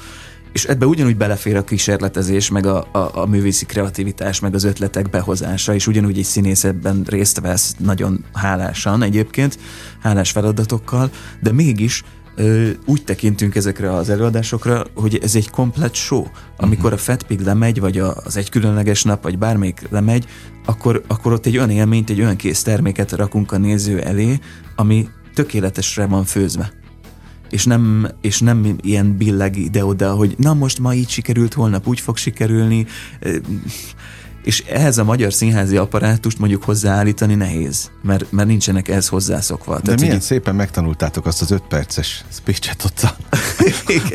és ebbe ugyanúgy belefér a kísérletezés, meg a, a, a művészi kreativitás, meg az ötletek behozása, és ugyanúgy egy színész ebben részt vesz nagyon hálásan egyébként, hálás feladatokkal, de mégis ö, úgy tekintünk ezekre az előadásokra, hogy ez egy komplet show. Amikor a Fat Pig lemegy, vagy az egy különleges nap, vagy bármelyik lemegy, akkor, akkor ott egy olyan élményt, egy olyan kész terméket rakunk a néző elé, ami tökéletesre van főzve és nem, és nem ilyen billeg ide-oda, hogy na most ma így sikerült, holnap úgy fog sikerülni, és ehhez a magyar színházi apparátust mondjuk hozzáállítani nehéz, mert, mert nincsenek ehhez hozzászokva. De Tehát, milyen így... szépen megtanultátok azt az öt perces speech-et ott a,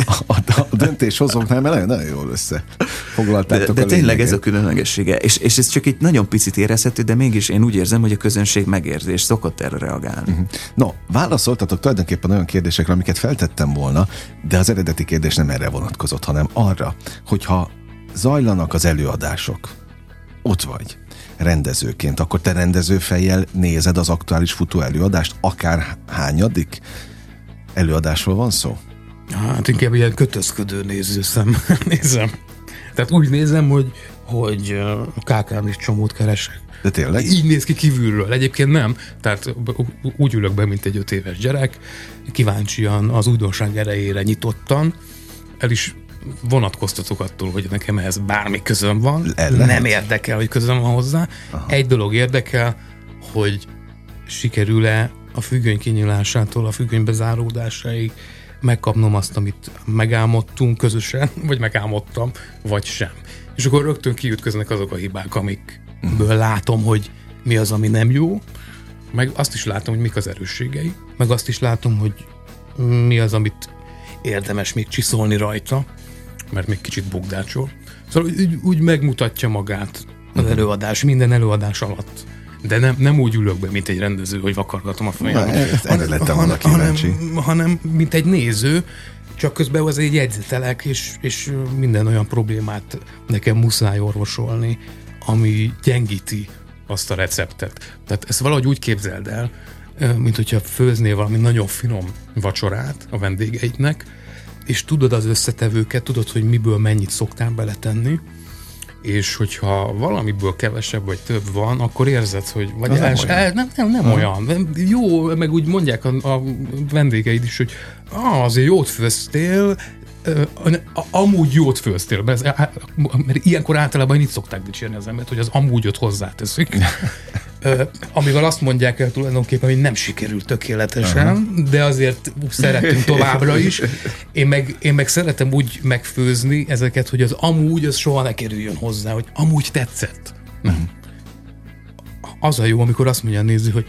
a, a, a döntéshozóknál, mert nagyon, nagyon jól összefoglaltátok De, de tényleg ez a különlegessége, és, és ez csak egy nagyon picit érezhető, de mégis én úgy érzem, hogy a közönség megérzi, és szokott erre reagálni. Uh-huh. No, válaszoltatok tulajdonképpen olyan kérdésekre, amiket feltettem volna, de az eredeti kérdés nem erre vonatkozott, hanem arra, hogyha zajlanak az előadások, ott vagy rendezőként, akkor te rendezőfejjel nézed az aktuális futó előadást, akár hányadik előadásról van szó? Hát inkább ilyen kötözködő nézőszem nézem. Tehát úgy nézem, hogy, hogy kákán is csomót keresek. De tényleg? Így néz ki kívülről. Egyébként nem. Tehát úgy ülök be, mint egy öt éves gyerek, kíváncsian, az újdonság erejére nyitottan, el is vonatkoztatok attól, hogy nekem ehhez bármi közöm van, Lehet. nem érdekel, hogy közöm van hozzá. Aha. Egy dolog érdekel, hogy sikerül-e a függöny kinyílásától a függöny bezáródásáig megkapnom azt, amit megálmodtunk közösen, vagy megálmodtam, vagy sem. És akkor rögtön kiütköznek azok a hibák, amikből látom, hogy mi az, ami nem jó, meg azt is látom, hogy mik az erősségei, meg azt is látom, hogy mi az, amit érdemes még csiszolni rajta, mert még kicsit bugdácsol. Szóval úgy, úgy megmutatja magát az előadás, minden előadás alatt. De nem, nem úgy ülök be, mint egy rendező, hogy vakargatom a fejem. Erre lettem volna kíváncsi. Hanem, hanem, mint egy néző, csak közben az egy jegyzetelek, és, és minden olyan problémát nekem muszáj orvosolni, ami gyengíti azt a receptet. Tehát ezt valahogy úgy képzeld el, mint hogyha főznél valami nagyon finom vacsorát a vendégeidnek, és tudod az összetevőket, tudod, hogy miből mennyit szoktál beletenni, és hogyha valamiből kevesebb vagy több van, akkor érzed, hogy vagy nem, olyan. El, nem, nem, nem olyan. Jó, meg úgy mondják a, a vendégeid is, hogy ah, azért jót főztél, amúgy jót főztél, mert, mert ilyenkor általában így szokták dicsérni az embert, hogy az amúgyot hozzáteszik. amivel azt mondják el tulajdonképpen, hogy nem sikerült tökéletesen, Aha. de azért szeretünk továbbra is. Én meg, én meg szeretem úgy megfőzni ezeket, hogy az amúgy az soha ne kerüljön hozzá, hogy amúgy tetszett. Nem. Mhm. Az a jó, amikor azt mondja a néző, hogy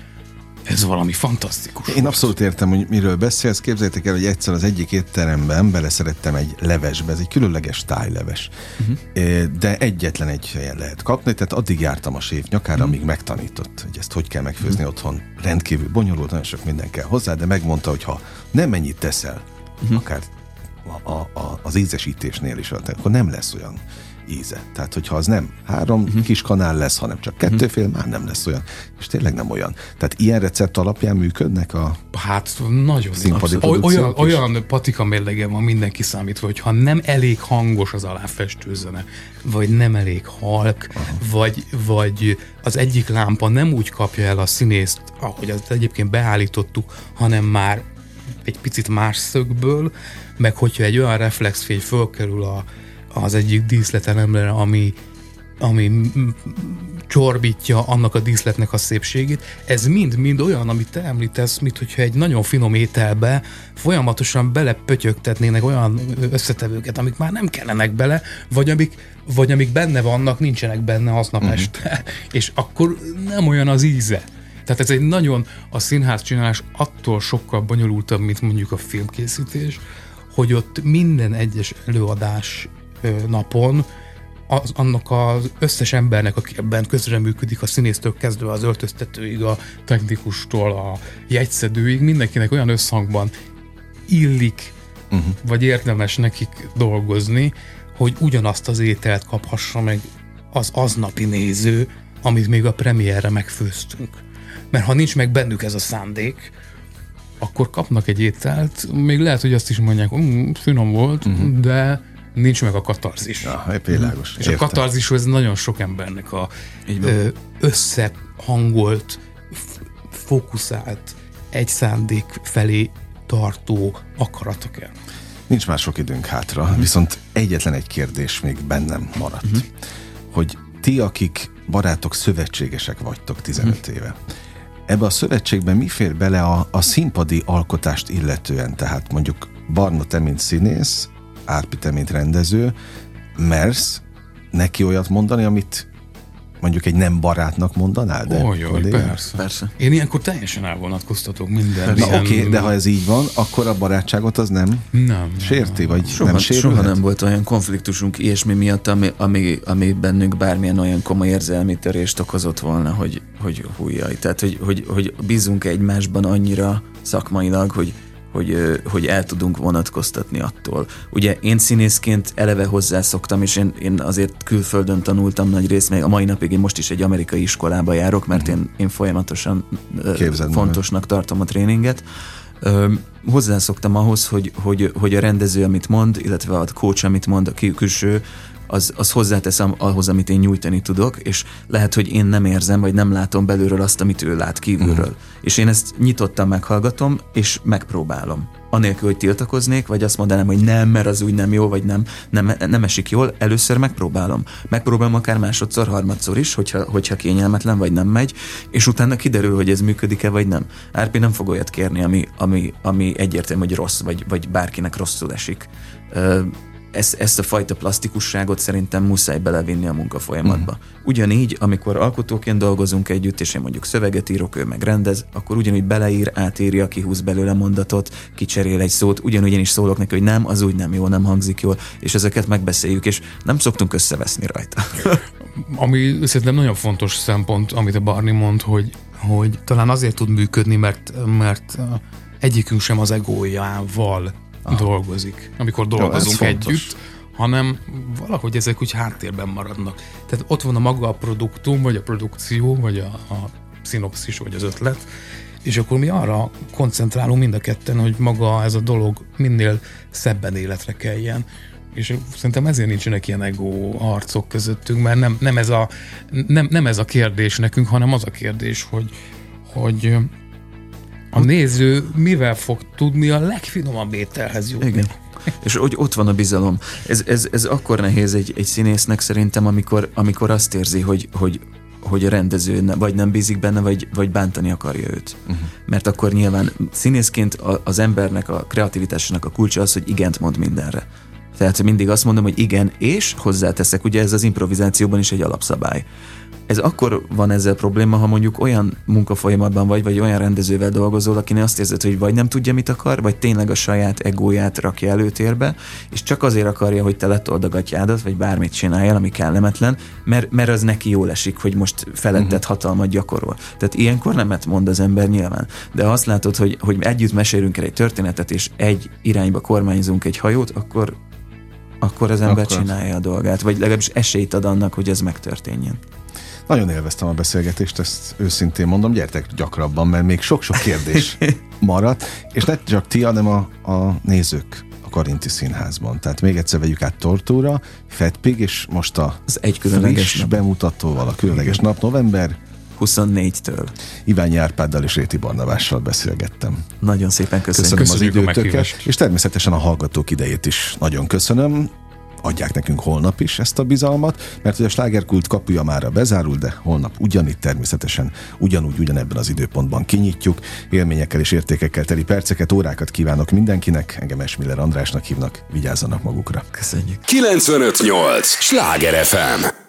ez valami fantasztikus. Én volt. abszolút értem, hogy miről beszélsz. Képzeljétek el, hogy egyszer az egyik étteremben beleszerettem egy levesbe, ez egy különleges tájleves. Uh-huh. De egyetlen egy helyen lehet kapni, tehát addig jártam a séf nyakára, uh-huh. amíg megtanított, hogy ezt hogy kell megfőzni uh-huh. otthon. Rendkívül bonyolult, nagyon sok minden kell hozzá, de megmondta, hogy ha nem mennyit teszel, uh-huh. akár a, a, a, az ízesítésnél is, akkor nem lesz olyan íze. Tehát, hogyha az nem három uh-huh. kis kanál lesz, hanem csak kettőfél, uh-huh. már nem lesz olyan. És tényleg nem olyan. Tehát ilyen recept alapján működnek a Hát nagyon színpadi Olyan, olyan patika mérlege van mindenki számítva, hogy ha nem elég hangos az aláfestő zene, vagy nem elég halk, vagy, vagy az egyik lámpa nem úgy kapja el a színészt, ahogy azt egyébként beállítottuk, hanem már egy picit más szögből, meg hogyha egy olyan reflexfény fölkerül a, az egyik díszletelemre, ami, ami csorbítja annak a díszletnek a szépségét. Ez mind-mind olyan, amit te említesz, mint hogyha egy nagyon finom ételbe folyamatosan belepötyögtetnének olyan összetevőket, amik már nem kellenek bele, vagy amik, vagy amik benne vannak, nincsenek benne aznap uh-huh. este, és akkor nem olyan az íze. Tehát ez egy nagyon, a színház csinálás attól sokkal bonyolultabb, mint mondjuk a filmkészítés, hogy ott minden egyes előadás napon az, annak az összes embernek, aki ebben működik, a színésztől kezdve az öltöztetőig, a technikustól, a jegyszedőig, mindenkinek olyan összhangban illik, uh-huh. vagy érdemes nekik dolgozni, hogy ugyanazt az ételt kaphassa meg az aznapi néző, amit még a premierre megfőztünk. Mert ha nincs meg bennük ez a szándék, akkor kapnak egy ételt, még lehet, hogy azt is mondják, mm, finom volt, uh-huh. de nincs meg a katarzis. Ja, világos. És Értem. a katarzis ez nagyon sok embernek a összehangolt, fókuszált, egy szándék felé tartó akarata kell. Nincs már sok időnk hátra, uh-huh. viszont egyetlen egy kérdés még bennem maradt. Uh-huh. Hogy ti, akik barátok, szövetségesek vagytok 15 uh-huh. éve, ebbe a szövetségben mi fér bele a, a színpadi alkotást illetően? Tehát mondjuk Barna, te mint színész, Árpi, te mint rendező, mersz neki olyat mondani, amit mondjuk egy nem barátnak mondanál? De oly, oly, persze. persze. Én ilyenkor teljesen elvonatkoztatok minden. Na oké, okay, de ha ez így van, akkor a barátságot az nem, nem sérti, vagy soha, nem sérülhet? Soha nem volt olyan konfliktusunk ilyesmi miatt, ami, ami, ami bennünk bármilyen olyan komoly érzelmi törést okozott volna, hogy, hogy hújjaj. Tehát, hogy, hogy, hogy bízunk egymásban annyira szakmailag, hogy hogy, hogy el tudunk vonatkoztatni attól. Ugye én színészként eleve hozzászoktam, és én, én azért külföldön tanultam nagy részt, még a mai napig én most is egy amerikai iskolába járok, mert én, én folyamatosan Képzeld fontosnak meg. tartom a tréninget. Hozzászoktam ahhoz, hogy, hogy, hogy a rendező, amit mond, illetve a coach, amit mond, a külső, az, az hozzáteszem ahhoz, amit én nyújtani tudok, és lehet, hogy én nem érzem, vagy nem látom belülről azt, amit ő lát kívülről. Uh-huh. És én ezt nyitottan meghallgatom, és megpróbálom. Anélkül, hogy tiltakoznék, vagy azt mondanám, hogy nem, mert az úgy nem jó, vagy nem, nem, nem esik jól, először megpróbálom. Megpróbálom akár másodszor, harmadszor is, hogyha, hogyha kényelmetlen, vagy nem megy, és utána kiderül, hogy ez működik-e, vagy nem. Árpi nem fog olyat kérni, ami, ami, ami egyértelmű, hogy rossz, vagy, vagy bárkinek rosszul esik ezt, ezt a fajta plastikusságot szerintem muszáj belevinni a munkafolyamatba. Uh-huh. Ugyanígy, amikor alkotóként dolgozunk együtt, és én mondjuk szöveget írok, ő meg rendez, akkor ugyanúgy beleír, átírja, kihúz belőle mondatot, kicserél egy szót, ugyanúgy én is szólok neki, hogy nem, az úgy nem jó, nem hangzik jól, és ezeket megbeszéljük, és nem szoktunk összeveszni rajta. Ami szerintem nagyon fontos szempont, amit a Barni mond, hogy, hogy talán azért tud működni, mert, mert egyikünk sem az egójával Aha. dolgozik, amikor dolgozunk Jó, együtt, hanem valahogy ezek úgy háttérben maradnak. Tehát ott van a maga a produktum, vagy a produkció, vagy a, a szinopszis, vagy az ötlet, és akkor mi arra koncentrálunk mind a ketten, hogy maga ez a dolog minél szebben életre keljen. És szerintem ezért nincsenek ilyen ego arcok közöttünk, mert nem, nem, ez a, nem, nem ez a kérdés nekünk, hanem az a kérdés, hogy, hogy a néző mivel fog tudni a legfinomabb ételhez jutni. Igen. És hogy ott van a bizalom. Ez, ez, ez akkor nehéz egy, egy színésznek szerintem, amikor, amikor azt érzi, hogy, hogy hogy a rendező vagy nem bízik benne, vagy, vagy bántani akarja őt. Uh-huh. Mert akkor nyilván színészként az embernek, a kreativitásának a kulcsa az, hogy igent mond mindenre. Tehát mindig azt mondom, hogy igen, és hozzáteszek, ugye ez az improvizációban is egy alapszabály. Ez akkor van ezzel probléma, ha mondjuk olyan munkafolyamatban vagy, vagy olyan rendezővel dolgozol, akinek azt érzed, hogy vagy nem tudja, mit akar, vagy tényleg a saját egóját rakja előtérbe, és csak azért akarja, hogy te letold a gatyádat, vagy bármit csináljál, ami kellemetlen, mert, mert az neki jól esik, hogy most felettet uh-huh. hatalmat gyakorol. Tehát ilyenkor nemet mond az ember nyilván. De ha azt látod, hogy, hogy együtt mesélünk el egy történetet, és egy irányba kormányzunk egy hajót, akkor akkor az ember akkor... csinálja a dolgát, vagy legalábbis esélyt ad annak, hogy ez megtörténjen. Nagyon élveztem a beszélgetést, ezt őszintén mondom, gyertek gyakrabban, mert még sok-sok kérdés maradt, és ne csak ti, hanem a, a nézők a Karinti Színházban. Tehát még egyszer vegyük át Tortúra, Fetpig, és most a az egy különleges nap. bemutatóval, a különleges nap november 24-től. Iványi Árpáddal és Réti Barnavással beszélgettem. Nagyon szépen köszönöm. Köszönöm az időtöket, és természetesen a hallgatók idejét is nagyon köszönöm adják nekünk holnap is ezt a bizalmat, mert hogy a slágerkult kapuja már bezárul, de holnap ugyanitt természetesen ugyanúgy ugyanebben az időpontban kinyitjuk. Élményekkel és értékekkel teli perceket, órákat kívánok mindenkinek. Engem Esmiller Andrásnak hívnak, vigyázzanak magukra. Köszönjük. 958! Sláger FM!